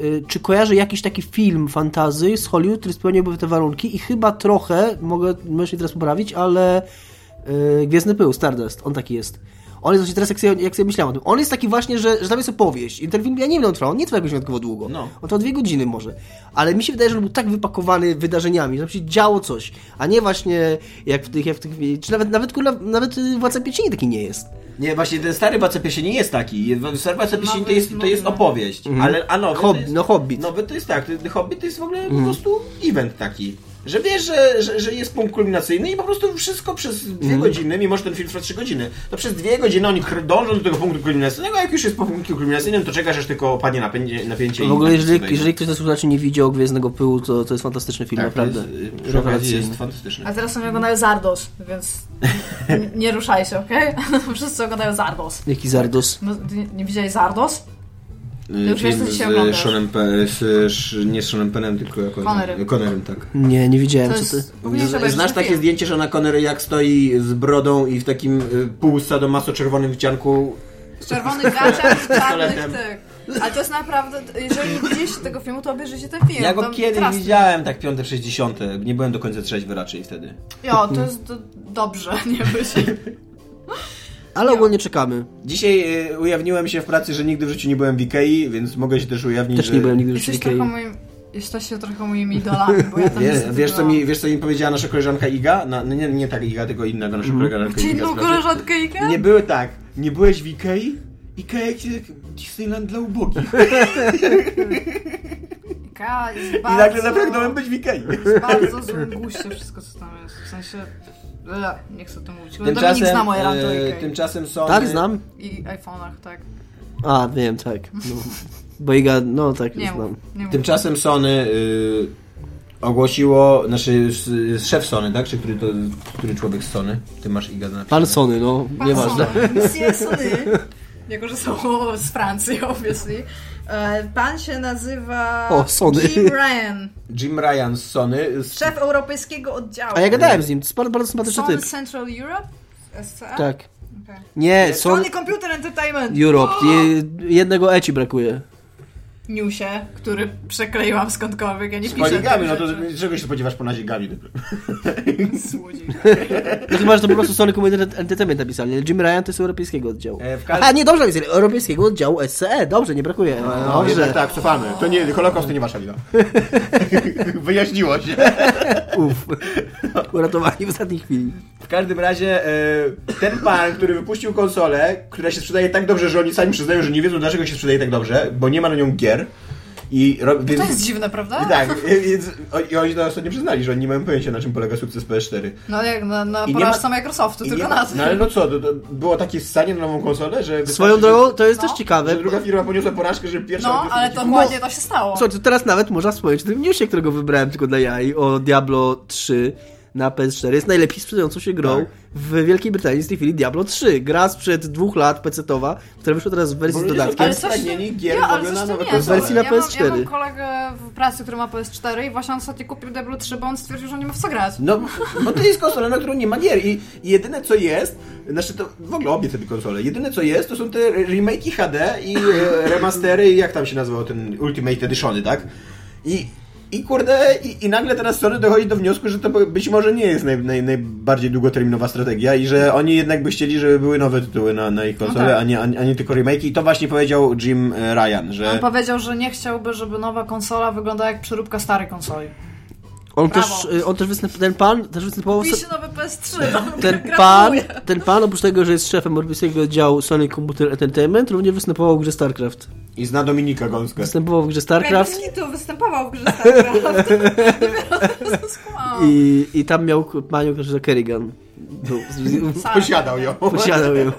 yy, czy kojarzę jakiś taki film fantazy z Hollywood, który spełniałby te warunki i chyba trochę, mogę, możesz mnie teraz poprawić, ale yy, Gwiezdny Pył, Stardust, on taki jest. On jest właśnie teraz, jak sobie, jak sobie myślałem o tym, on jest taki właśnie, że, że tam jest opowieść. I ten film, ja nie wiem, on trwał, on nie trwa jakoś wyjątkowo długo. No. On trwał dwie godziny może. Ale mi się wydaje, że on był tak wypakowany wydarzeniami, że się działo coś, a nie właśnie jak w tych, jak w tych czy nawet, nawet, kurwa, nawet y, Władca Pierścieni taki nie jest. Nie, właśnie ten stary Władca Pierścieni nie jest taki. Stary Władca Pierścieni to jest, to jest opowieść, ale a nowy Hob- to jest, no, Hobbit. Nowy to jest tak, Hobbit to jest w ogóle po prostu event taki. Że wiesz, że, że, że jest punkt kulminacyjny i po prostu wszystko przez dwie Mhm. godziny, mimo że ten film trwa trzy godziny, to przez dwie godziny oni dążą do tego punktu kulminacyjnego, a jak już jest po punkcie kulminacyjnym, to czekasz, aż tylko opadnie napięcie, napięcie W ogóle, i jeżeli, jeżeli ktoś ze słuchaczy nie widział Gwiezdnego Pyłu, to to jest fantastyczny film, tak, naprawdę. Jest, Rewelacyjny. jest fantastyczny. A teraz oni oglądają Zardos, więc nie, nie ruszaj się, okej? [laughs] Wszyscy oglądają Zardos. Jaki Zardos. No, nie, nie widziałeś Zardos? Y, już wiesz, co film z oglądasz. Seanem z, nie z Seanem Penem, tylko jako Connerem. Connerem, tak. Nie, nie widziałem, To co ty... Znasz takie film. zdjęcie, że na Connery jak stoi z brodą i w takim y, pół sadomaso-czerwonym wcianku W czerwonych gaciach, w [laughs] czarnych tych. Ale to jest naprawdę, jeżeli [laughs] nie widzieliście tego filmu, to obejrzyjcie ten film. Ja go kiedyś widziałem, tak piąte, sześćdziesiąte. Nie byłem do końca trzeźwy raczej wtedy. Jo, to jest do, dobrze, [laughs] nie być. Ale ogólnie czekamy. Dzisiaj y, ujawniłem się w pracy, że nigdy w życiu nie byłem w Ikei, więc mogę się też ujawnić, Też że... nie byłem nigdy w Jesteś Ikei. trochę moim... Jesteście trochę moimi idolami, bo ja tam Wie, wiesz, co mi, wiesz, co mi powiedziała nasza koleżanka Iga? No, nie, nie tak Iga, tylko innego nasza koleżanka Czy Iga. inną koleżankę Ika? Nie były tak. Nie byłeś w Ikei? Ikea jak Disneyland dla ubogich. Ika jest I bardzo... nagle zapragnąłem być w Ikei. jest bardzo złym guście wszystko, co tam jest. W sensie... Nie chcę to mówić. Dominik Tymczasem, zna moje e, tymczasem Sony... Tak, znam? I iPhone'ach, tak. A, wiem, tak. No. Bo Iga, no tak, Nie znam. mów, nie. Tymczasem Sony y, ogłosiło, znaczy szef Sony, tak? Czy który to, który człowiek z Sony? Ty masz Iga napisane. Pan Sony, no, nieważne. Monsieur Sony. Jako, że są z Francji, obviously. E, Pan się nazywa O, Sony. Jim Ryan, Jim Ryan z Sony. Z, szef europejskiego oddziału. A ja gadałem z nim, to jest bardzo, bardzo sympatyczny Sony typ. Central Europe? SCE? Tak. Okay. Nie, Sony Sony Computer Entertainment. Europe. Je, jednego eci brakuje. Newsie, który przekleiłam skądkolwiek, ja nie z piszę poligami, tych no to czego się spodziewasz po nazie Gali? Słodziej. [laughs] No chyba, że to po prostu Sony Computer Entertainment napisali, ale Jim Ryan to jest europejskiego oddziału. E, każdym- A nie, dobrze napisali, europejskiego oddziału SCE, dobrze, nie brakuje. No, jednak Dobrze. tak, cofamy. To nie, Holokaust to nie wasza wina. [laughs] Wyjaśniło się. Uff. Uratowani w ostatniej chwili. W każdym razie e, ten pan, który wypuścił konsolę, która się sprzedaje tak dobrze, że oni sami przyznają, że nie wiedzą dlaczego się sprzedaje tak dobrze, bo nie ma na nią gier. I, ro, więc, To jest dziwne, prawda? Tak, i- więc o- i oni to ostatnio przyznali, że oni nie mają pojęcia na czym polega sukces PS4. No jak na, na nie porażce ma- Microsoftu, tylko nie- na tym. No ale no co, to, to było takie ssanie na nową konsolę, że... Swoją drogą, to jest No. też ciekawe. Że, druga firma poniosła porażkę, że pierwsza... No, ale to ładnie to się stało. Słuchaj, to teraz nawet można wspomnieć o tym newsie, którego wybrałem tylko dla jaj, o Diablo 3 na PS4. Jest najlepiej sprzedającą się grą Tak. w Wielkiej Brytanii z tej chwili Diablo 3. Gra sprzed dwóch lat PC-towa, która wyszła teraz w wersji z dodatkiem. Ale coś gier ja, w ale ogóle coś nie, wersji na ja mam, ja PS4. mam kolegę w pracy, który ma PS4 i właśnie on ostatnio kupił Diablo 3, bo on stwierdził, że nie ma w co grać. No, bo to jest konsola, na którą nie ma gier i i jedyne co jest, znaczy to w ogóle obie te konsole, jedyne co jest, to są te remake'i HD i e, remastery, jak tam się nazywał ten Ultimate Editiony, tak? I, i kurde, i, i nagle teraz Sony dochodzi do wniosku, że to być może nie jest naj, naj, najbardziej długoterminowa strategia i że oni jednak by chcieli, żeby były nowe tytuły na, na ich konsole, No tak. a, nie, a, a nie tylko remake'i i to właśnie powiedział Jim e, Ryan, że... On powiedział, że nie chciałby, żeby nowa konsola wyglądała jak przeróbka starej konsoli. On Brawo. też, y, on też występ, ten pan też występował się nowe PS3, no, ten [laughs] pan, ten pan oprócz tego, że jest szefem europejskiego oddziału Sony Computer Entertainment, również występował w grze StarCraft. I zna Dominika Gąskę. Występował w grze StarCraft Ej, tu występował w grze StarCraft. To [laughs] i, i tam miał panią, nazywa Kerrigan. Posiadał ją. Posiadał ją.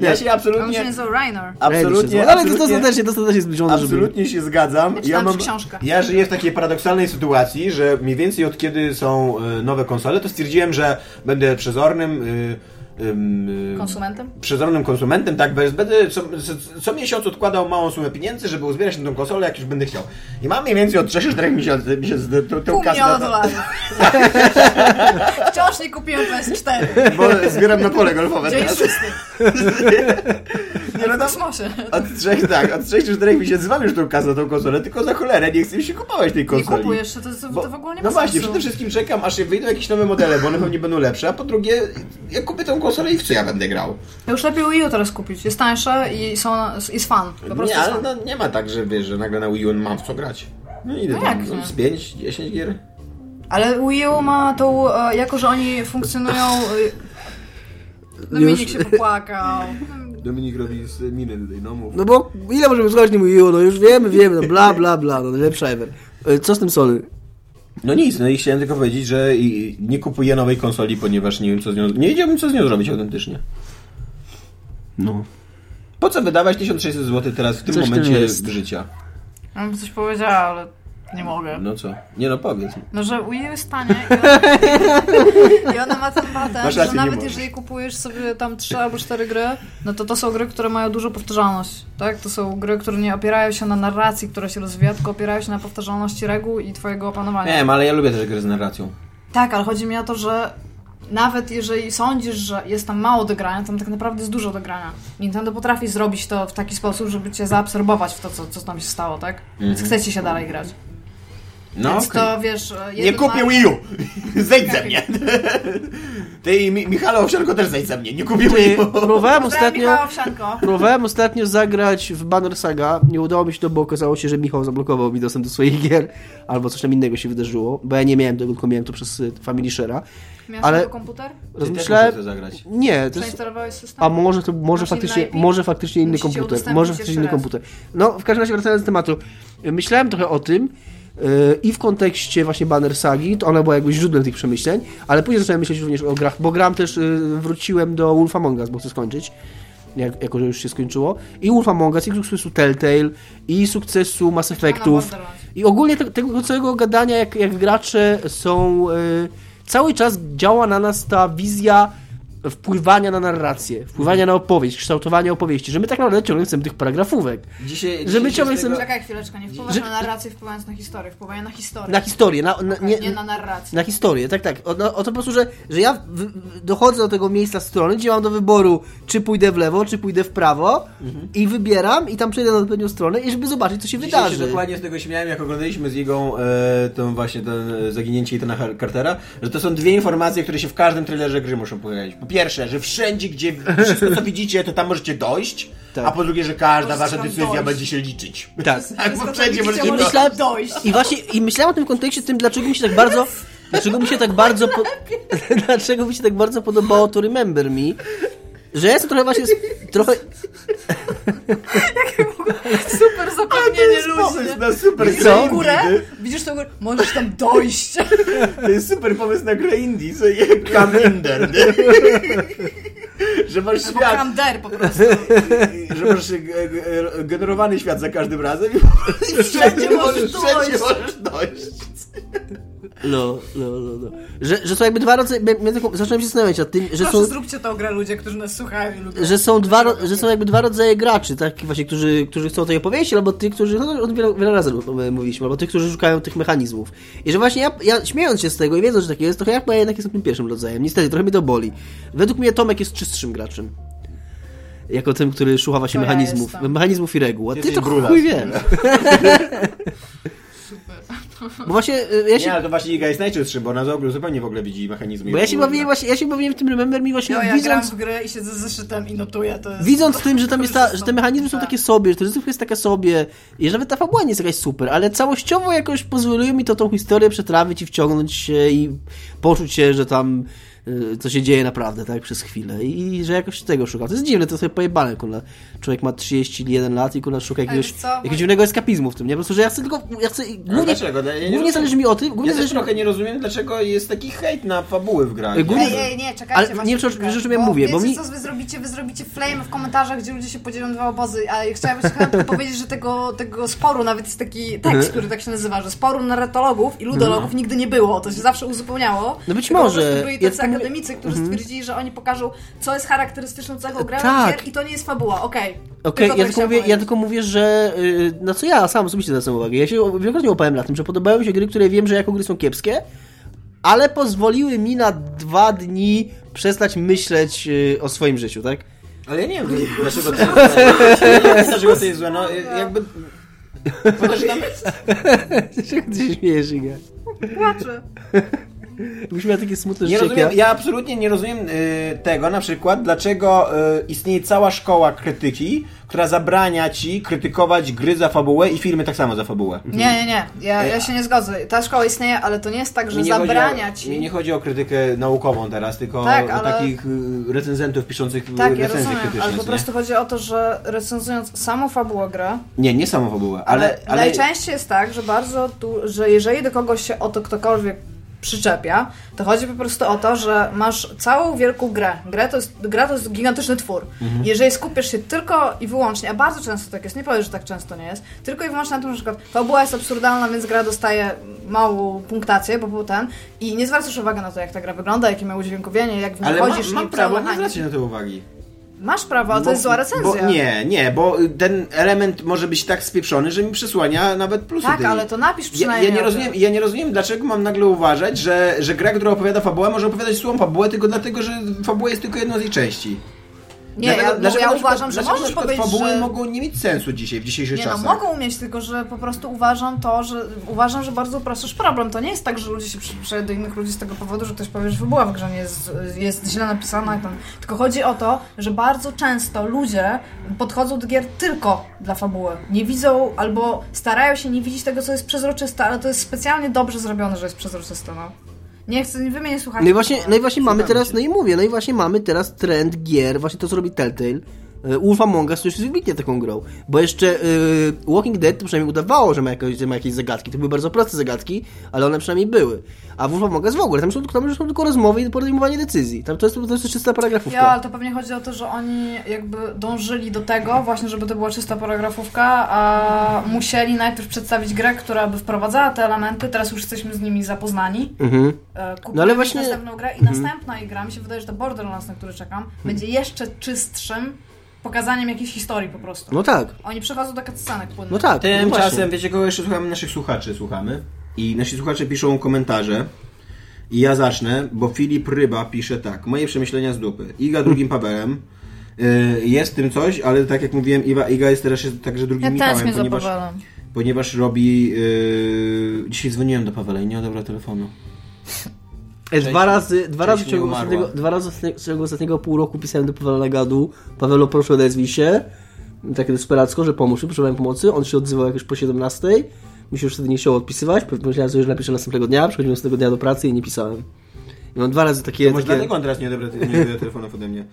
Ja się On się absolutnie... nazywał Rainer. Absolutnie, Ale to jest absolutnie- dostatecznie, dostatecznie zbliżone, żeby... Absolutnie się zgadzam. Ja książkach. ja żyję w takiej paradoksalnej sytuacji, że mniej więcej od kiedy są e, nowe konsole, to stwierdziłem, że będę przezornym. y, ym, y, Konsumentem? przezornym konsumentem, tak, bez, będę co, co, co miesiąc odkładał małą sumę pieniędzy, żeby uzbierać na tą konsolę, jak już będę chciał. I mam mniej więcej od 3-4 miesięcy, miesięcy tę- tę Pół kasę. [laughs] Wciąż nie kupiłem PS4. bo zbieram na pole golfowe Dzień teraz. [laughs] Nie, no tam, kosmosie. od 3, tak, od 3 4 miesięcy mam już tą kasę na tą konsolę, tylko za cholerę nie chcę mi się kupować tej Nie konsoli. kupujesz, to, to, Bo- to w ogóle nie ma no właśnie, sensu. przede wszystkim czekam, aż wyjdą jakieś nowe modele, bo one pewnie będą lepsze, a po drugie, ja kupię tą konsolę i w co ja będę grał? Już lepiej Wii U teraz kupić. Jest tańsze i są, jest fan. Po prostu Nie, ale no, nie ma tak, że wiesz, że nagle na Wii U mam w co grać. No idę No tam, jak no, nie? z 5, 10 gier. Ale Wii U ma tą, e, jako że oni funkcjonują... e, [laughs] Dominik Już. się popłakał. [laughs] Dominik robi z miny tutaj, no mów. No bo ile możemy słuchać nie mówiło, no już wiemy, wiemy, no bla bla bla, no najlepsza ever. E, Co z tym Sony? No nic, no i chciałem tylko powiedzieć, że nie kupuję nowej konsoli, ponieważ nie wiem co z nią... Nie wiedziałbym co z nią zrobić autentycznie. No. Po co wydawać 1600 zł teraz w tym Coś momencie życia? Ja bym coś powiedziała, ale nie mogę. No co? Nie no powiedz. No, że Wii U jest tanie i ona, [laughs] i ona ma ten patent, że nawet jeżeli kupujesz sobie tam 3 albo 4 gry, no to to są gry, które mają dużą powtarzalność, tak? To są gry, które nie opierają się na narracji, która się rozwija, tylko opierają się na powtarzalności reguł i twojego opanowania. Nie wiem, ale ja lubię też gry z narracją. Tak, ale chodzi mi o to, że nawet jeżeli sądzisz, że jest tam mało do grania, tam tak naprawdę jest dużo do grania. Nintendo potrafi zrobić to w taki sposób, żeby cię zaabsorbować w to, co, co tam się stało, tak? Więc chcecie się dalej grać. No Więc okej. to, wiesz... Nie jeden kupię ma- Wii U! [laughs] Zejdź ze mnie! [laughs] Ty i Mi- Michał Owsianko też zejdź ze mnie, nie kupię Wii U! Próbowałem ostatnio... Michała Owsianko. Próbowałem ostatnio zagrać w Banner Saga. Nie udało mi się to, bo okazało się, że Michał zablokował mi dostęp do swoich gier. Albo coś tam innego się wydarzyło, bo ja nie miałem tego, tylko miałem to przez y, Family Share'a. Miałeś Ale- komputer? Rozmyślałem... Ty też muszę zagrać. Nie, to jest... System? A może to może faktycznie, może faktycznie inny Musicie komputer. Może faktycznie inny raz. komputer. No, w każdym razie wracając do tematu. Myślałem trochę o tym i w kontekście właśnie Banner Sagi, to ona była jakby źródłem tych przemyśleń, ale później zacząłem myśleć również o grach, bo gram też, yy, wróciłem do Wolf Among Us, bo chcę skończyć. Jak, jako, że już się skończyło. I Wolf Among Us, i sukcesu Telltale, i sukcesu Mass Effectów. I ogólnie te, tego całego gadania, jak, jak gracze są. y, cały czas działa na nas ta wizja wpływania na narrację, wpływania na opowieść, kształtowania opowieści, że my tak naprawdę ciągle chcemy tych paragrafówek. Dzisiaj, Że my ciągle chcemy- Czekaj chwileczkę, nie wpływasz Że- na narrację, wpływając na historię, wpływają na historię. Na historię, na, na, nie, nie na narrację. na historię, tak, tak. O, no, o to po prostu, że, że ja w, w, dochodzę do tego miejsca strony, gdzie mam do wyboru, czy pójdę w lewo, czy pójdę w prawo i wybieram i tam przejdę na odpowiednią stronę i żeby zobaczyć, co się Dzisiaj się wydarzy. dokładnie z tego śmiałem, jak oglądaliśmy z jego e, tą właśnie ten e, zaginięcie Etana Har- Cartera, że to są dwie informacje, które się w każdym trailerze gry muszą pojawić. Po pierwsze, że wszędzie, gdzie wszystko co widzicie, to tam możecie dojść, Tak. a po drugie, że każda wasza decyzja dojść. będzie się liczyć. Tak. tak, bo wszędzie możecie dojść. Myślałem- dojść. I właśnie i myślałem o tym kontekście, tym dlaczego mi się tak bardzo dlaczego mi się tak bardzo po, [laughs] dlaczego mi się tak bardzo podobało to Remember Me, że ja jestem trochę właśnie trochę [laughs] Super zapewnienie ludzi. Pomysł na super Widzisz grę tą górę? Widzisz tą górę? Możesz tam dojść. [laughs] To jest super pomysł na grę indie, co je nie? [laughs] Że masz Albo świat, Kamder po prostu. że masz e, e, generowany świat za każdym razem i Wszędzie możesz wszędzie dojść. możesz dojść. no, no, no, no. Że, że są jakby dwa rodzaje, zacząłem się zastanawiać nad tym, że Proszę, są zróbcie tą grę ludzie, którzy nas słuchają i lubią. że są dwa, że są jakby dwa rodzaje graczy, tak, właśnie, którzy, którzy chcą tej opowieści, albo tych, którzy, no, o wiele, wiele razy mówiliśmy, albo tych, którzy szukają tych mechanizmów. I że właśnie ja, ja śmiejąc się z tego i wiedząc, że tak jest, trochę jak ja jednak jestem tym pierwszym rodzajem. Niestety, trochę mnie to boli. Według mnie Tomek jest czystszym graczem. Jako tym, który szuka właśnie To ja mechanizmów, jestem. mechanizmów i reguł. A ty, to chuj wie. [laughs] Bo właśnie y, ja się, Nie, ale to właśnie Iga jest najczystszy, bo ona z ogóle zupełnie w ogóle widzi mechanizmy. bo ja się bawiłem właśnie, ja się bawiłem w tym Remember Me właśnie No, ja gram widząc, w grę i siedzę z zeszytem i notuję. To jest... Widząc tym, że tam jest ta, że te mechanizmy są Tak. takie sobie, że ta rozrywka jest taka sobie i że nawet ta fabuła nie jest jakaś super, ale całościowo jakoś pozwoliły mi to tą historię przetrawić i wciągnąć się i poczuć się, że tam co się dzieje naprawdę, tak, przez chwilę i, że jakoś tego szukam. To jest dziwne, to sobie pojebane, kurna. Człowiek ma 31 lat i kurna szuka jakiegoś, jakiegoś dziwnego eskapizmu w tym, nie? Po prostu, że ja chcę tylko, ja chcę, głównie, dlaczego? Ja nie głównie rozumiem. zależy mi o tym, głównie Ja też zależy trochę nie rozumiem, dlaczego jest taki hejt na fabuły w grach. Ej, głównie- Ej, ej, nie, czekajcie. Ale nie wiem, czy- o czym ja Bo mówię, bo mi- co wy zrobicie? Wy zrobicie flame w komentarzach, gdzie ludzie się podzielą dwa obozy, a ja tylko powiedzieć, że tego, tego sporu, nawet jest taki Mhm. tekst, który tak się nazywa, że sporu narratologów i ludologów nigdy nie było, to się zawsze uzupełniało. No być może. Ja mówię- akademicy, którzy stwierdzili, że oni pokażą, co jest charakterystyczną cechą gra Tak. gier i to nie jest fabuła, okej. Okej, to ja, mówię, ja tylko mówię, że y, na co ja sam osobiście zwracam uwagę. Ja się wielokrotnie łapałem na tym, że podobają mi się gry, które wiem, że jako gry są kiepskie, ale pozwoliły mi na dwa dni przestać myśleć y, o swoim życiu, tak? Ale ja nie wiem, [laughs] dlaczego to jest złe. [laughs] Dlaczego to jest złe. No, jakby... Chociaż [laughs] tam... Dlaczego ty się śmiejesz, Iga? Płaczę. Byś miał takie smutne Nie rozumiem, ja. ja absolutnie nie rozumiem y, tego na przykład, dlaczego y, istnieje cała szkoła krytyki, która zabrania ci krytykować gry za fabułę i filmy tak samo za fabułę. Nie, nie, nie. Ja, ja się nie zgodzę. Ta szkoła istnieje, ale to nie jest tak, że zabrania o, ci. Mi nie chodzi o krytykę naukową teraz, tylko Tak, o ale- takich y, recenzentów piszących Tak, ja recenzje rozumiem, krytyczne. ale po co nie? prostu chodzi o to, że recenzując samą fabułę gry, Nie, nie samą fabułę, ale, ale... ale... najczęściej jest tak, że bardzo tu, że jeżeli do kogoś się o to ktokolwiek przyczepia, to chodzi po prostu o to, że masz całą wielką grę. Grę to jest, gra to jest gigantyczny twór. Mhm. Jeżeli skupisz się tylko i wyłącznie, a bardzo często tak jest, nie powiem, że tak często nie jest, tylko i wyłącznie na tym, że na przykład fabuła jest absurdalna, więc gra dostaje małą punktację, bo był ten i nie zwracasz uwagi na to, jak ta gra wygląda, jakie ma udźwiękowienie, jak w nią Ale chodzisz mam i prawo nie zwracać na to uwagi. Masz prawo, ale to jest zła recenzja. Bo, nie, nie, bo ten element może być tak spieprzony, że mi przysłania nawet plusy Tak, tej- ale to napisz Ja, przynajmniej. ja, nie o tym. rozumiem, ja nie rozumiem, dlaczego mam nagle uważać, że, że gra, która opowiada fabułę, może opowiadać słową fabułę tylko dlatego, że fabuła jest tylko jedną z jej części. Nie, ja, no, dlaczego ja uważam, że możesz powiedzieć, fabuły że... mogą nie mieć sensu dzisiaj, w dzisiejszych Nie no, czasach. mogą mieć, tylko że po prostu uważam to, że uważam, że bardzo upraszczasz problem. To nie jest tak, że ludzie się przypisze do innych ludzi z tego powodu, że ktoś powie, że fabuła w grze nie jest, jest źle napisana. tam. Tylko chodzi o to, że bardzo często ludzie podchodzą do gier tylko dla fabuły. Nie widzą albo starają się nie widzieć tego, co jest przezroczyste, ale to jest specjalnie dobrze zrobione, że jest przezroczyste. No. Nie chcę, wy mnie nie słuchacie. No i właśnie, no i właśnie mamy teraz, no i mówię, no i właśnie mamy teraz trend gier, właśnie to co robi Telltale. E, Wolf Among Us to już jest wybitnie taką grą. Bo jeszcze y, Walking Dead to przynajmniej udawało, że ma, jakieś, że ma jakieś zagadki. To były bardzo proste zagadki, ale one przynajmniej były. A Wolf Among Us w ogóle, tam są, tam są tylko rozmowy i podejmowanie decyzji. Tam to jest, to jest czysta paragrafówka. Ja, ale to pewnie chodzi o to, że oni jakby dążyli do tego właśnie, żeby to była czysta paragrafówka, a musieli najpierw przedstawić grę, która by wprowadzała te elementy, teraz już jesteśmy z nimi zapoznani. Mhm. E, Kupujemy No ale właśnie- następną grę i następna ich gra, mi się wydaje, że to Borderlands, na który czekam, będzie jeszcze czystszym pokazaniem jakiejś historii po prostu. No tak, Oni przechodzą do cutscenek płynnych. no tak. no Tymczasem, właśnie. wiecie kogo jeszcze słuchamy? Naszych słuchaczy słuchamy. I nasi słuchacze piszą komentarze. I ja zacznę, bo Filip Ryba pisze tak. Moje przemyślenia z dupy. Iga drugim Pawełem. Y, Jest w tym coś, ale tak jak mówiłem, Iwa, Iga jest teraz także drugim Ja Michałem, za ponieważ, Pawelem. ponieważ robi... Yy... Dzisiaj dzwoniłem do Pawela i nie odebrał telefonu. E, Dwa razy, dwa razy, w ciągu ostatniego, dwa razy w ciągu ostatniego pół roku pisałem do Pawła Nagadu. Pawelo, proszę odezwij się. Tak desperacko, że pomóż mi, potrzebowałem pomocy. On się odzywał jakoś po 17. Mi się już wtedy nie chciało odpisywać. Pomyślałem sobie, że napiszę następnego dnia. Przychodziłem następnego dnia do pracy i nie pisałem. I mam dwa razy takie... Może takie... dlatego on teraz nie odebra, nie odebra telefonów ode mnie.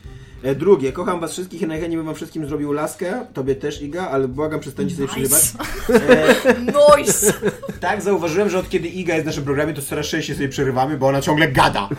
E, drugie, kocham was wszystkich i najchętniej bym wam wszystkim zrobił laskę. Tobie też, Iga, ale błagam, przestańcie sobie przerywać. Nice. [laughs] nice. Tak, zauważyłem, że od kiedy Iga jest w naszym programie, to coraz częściej sobie przerywamy, bo ona ciągle gada.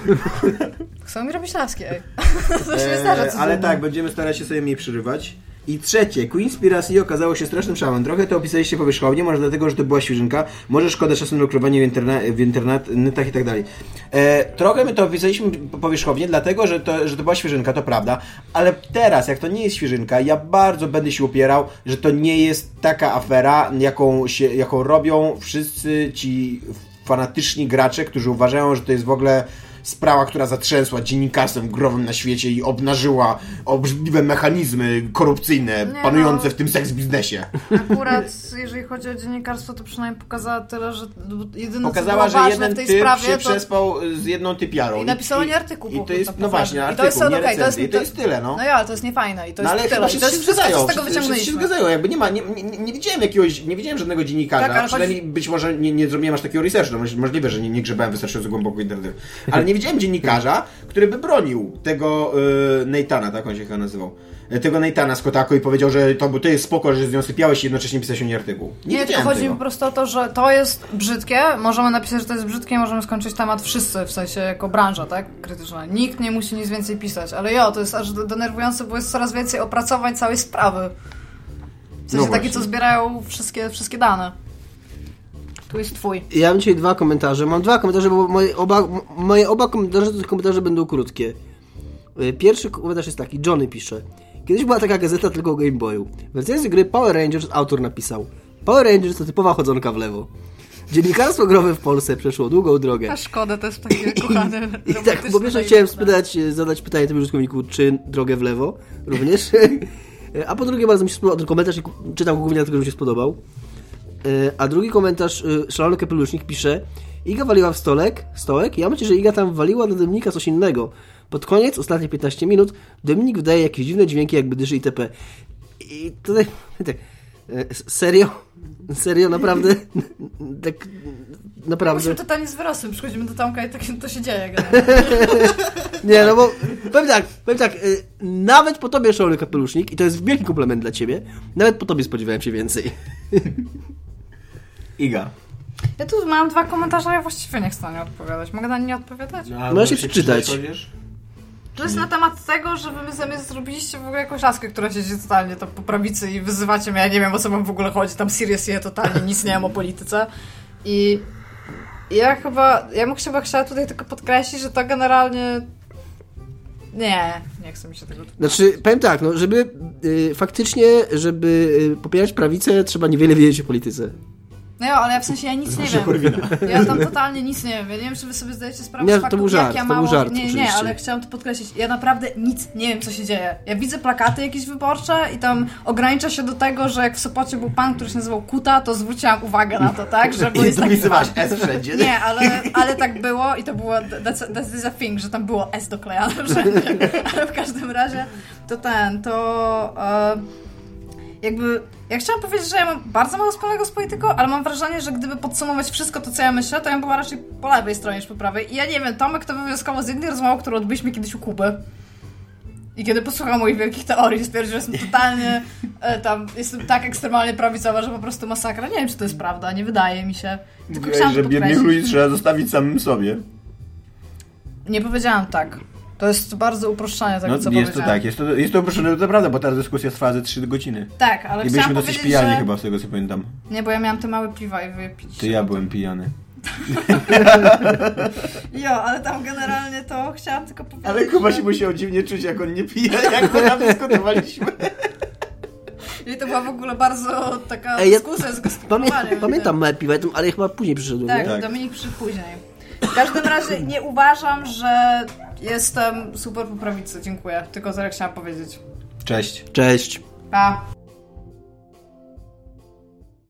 Chcą mi robić laski, ej. [laughs] To się nie zdarza E, ale tak, będziemy starać się sobie mniej przerywać. I trzecie, Queenspiracy okazało się strasznym szałem. Trochę to opisaliście powierzchownie, może dlatego, że to była świeżynka, może szkoda czasem lukrowania w, interna- w internetach i tak dalej. E, trochę my to opisaliśmy po- powierzchownie, dlatego, że to, że to była świeżynka, to prawda, ale teraz, jak to nie jest świeżynka, ja bardzo będę się upierał, że to nie jest taka afera, jaką, się, jaką robią wszyscy ci fanatyczni gracze, którzy uważają, że to jest w ogóle sprawa, która zatrzęsła dziennikarstwem growym na świecie i obnażyła obrzydliwe mechanizmy korupcyjne Nie panujące no. w tym seks biznesie. Akurat jeżeli chodzi o dziennikarstwo, to przynajmniej pokazała tyle, że jedyne Pokazała, co że jeden w tej typ sprawie, się to przespał z jedną typiarą. I napisała nie artykuł I, to jest, no tak właśnie, artykuł, I to jest nie okej, to jest- I to jest tyle, no. No ja, ale to jest niefajne i to No jest ale tyle. chyba I wszyscy to się jest co zgadzają. z tego Wszyscy się wyciągnęliśmy. zgadzają. Jakby nie ma, nie, nie, nie widziałem jakiegoś, nie widziałem żadnego dziennikarza. Tak, przynajmniej być może nie, nie zrobiłem aż takiego researchu. No, moż- możliwe, że nie, nie grzebałem wystarczająco głęboko w internecie. Ale nie widziałem dziennikarza, który by bronił tego y, Neitana, tak on się chyba nazywał. Y, Tego Neitana z Kotaku i powiedział, że to, to jest spoko, że z nią sypiałeś i jednocześnie pisałeś o niej artykuł. Nie, Nie, tylko chodzi mi tego. po prostu o to, że to jest brzydkie, możemy napisać, że to jest brzydkie możemy skończyć temat wszyscy, w sensie jako branża, tak? Krytyczna. Nikt nie musi nic więcej pisać, ale jo, to jest aż denerwujące, bo jest coraz więcej opracowań całej sprawy. W sensie No takie, co zbierają wszystkie, wszystkie dane. Tu jest twój. Ja mam dzisiaj dwa komentarze. Mam dwa komentarze, bo moje oba, moje oba komentarze komentarze będą krótkie. Y, Pierwszy komentarz jest taki, Johnny pisze. Kiedyś była taka gazeta tylko o Game Boyu. W recenzji gry Power Rangers autor napisał Power Rangers to typowa chodzonka w lewo. Dziennikarstwo growe w Polsce przeszło długą drogę. A szkoda, to jest takie kochane. I tak, po pierwsze chciałem spytać, e, zadać pytanie temu użytkowniku, czy drogę w lewo również. [laughs] A po drugie bardzo mi się spodobał ten komentarz czytam głównie dlatego, że mi się spodobał. E, A drugi komentarz, e, Szalony Kapelusznik pisze Iga waliła w stolek, stołek, ja myślę, że Iga tam waliła do Dominika coś innego. Pod koniec, ostatnie 15 minut, Dominik wydaje jakieś dziwne dźwięki, jakby dyszy itp. I tutaj, [laughs] tak, e, serio? [laughs] Serio, naprawdę? [laughs] tak, naprawdę? Musimy totalnie z wyrostem, przychodzimy do Tomka i tak to się dzieje. Nie, no bo powiem tak, powiem tak, nawet po tobie szalony kapelusznik, i to jest wielki komplement dla ciebie, nawet po tobie spodziewałem się więcej. Iga. Ja tu mam dwa komentarze, ja właściwie nie chcę na nie odpowiadać. Mogę na nie odpowiadać? No, Możesz je przeczytać. To jest na temat tego, że wy sobie zrobiliście w ogóle jakąś laskę, która siedzi totalnie tam po prawicy i wyzywacie mnie, ja nie wiem o co wam w ogóle chodzi, tam serious je totalnie, nic nie wiem o polityce. I ja chyba, ja bym chyba chciała tutaj tylko podkreślić, że to generalnie... Nie, nie chcę mi się tego... Znaczy, powiem tak, no, żeby y, faktycznie, żeby y, popierać prawicę, trzeba niewiele wiedzieć o polityce. No jo, ale ja w sensie ja nic nie wiem. Ja tam totalnie nic nie wiem. Ja nie wiem, czy wy sobie zdajecie sprawę Nie, z to faktu, był żart, jak ja to mało... był żart, nie, nie, ale chciałam to podkreślić. Ja naprawdę nic nie wiem, co się dzieje. Ja widzę plakaty jakieś wyborcze i tam ogranicza się do tego, że jak w Sopocie był pan, który się nazywał Kuta, to zwróciłam uwagę na to, tak? Że bo jest taki wyzywasz S [laughs] wszędzie. nie, ale, ale tak było i to było, that's, that's is a thing, że tam było S doklejane wszędzie. [laughs] Ale w każdym razie to ten, to e, jakby, ja chciałam powiedzieć, że ja mam bardzo mało wspólnego z polityką, ale mam wrażenie, że gdyby podsumować wszystko to, co ja myślę, to ja bym była raczej po lewej stronie niż po prawej. I ja nie wiem, Tomek to wywiązkowo z jednej rozmowy, którą odbyliśmy kiedyś u Kuby. I kiedy posłuchał moich wielkich teorii, stwierdził, że jestem totalnie e, tam, jestem tak ekstremalnie prawicowa, że po prostu masakra. Nie wiem, czy to jest prawda, nie wydaje mi się. Tylko Mówiłeś, że biednych ludzi trzeba zostawić samym sobie. Nie powiedziałam tak. To jest bardzo uproszczanie tego, No, co jest to tak, jest to, jest to uproszczone, to prawda, bo ta dyskusja trwa ze 3 godziny. Tak, ale I byliśmy dosyć powiedzieć, pijani że... chyba, z tego co pamiętam. Nie, bo ja miałam te małe piwa i wypić. To ja byłem pijany. [laughs] Jo, ale tam generalnie to chciałam tylko powiedzieć. Ale Kuba się musiał dziwnie czuć, jak on nie pije, [laughs] jak to tam dyskutowaliśmy. [laughs] I to była w ogóle bardzo taka Ej, ja- dyskusja z gestykulowaniem. pamiętam małe piwetum, ale chyba później przyszedłem, Tak, nie? Tak. Dominik przyszedł później. W każdym razie nie uważam, że jestem super po prawicy. Dziękuję. Tylko tyle chciałam powiedzieć. Cześć. Cześć. Pa.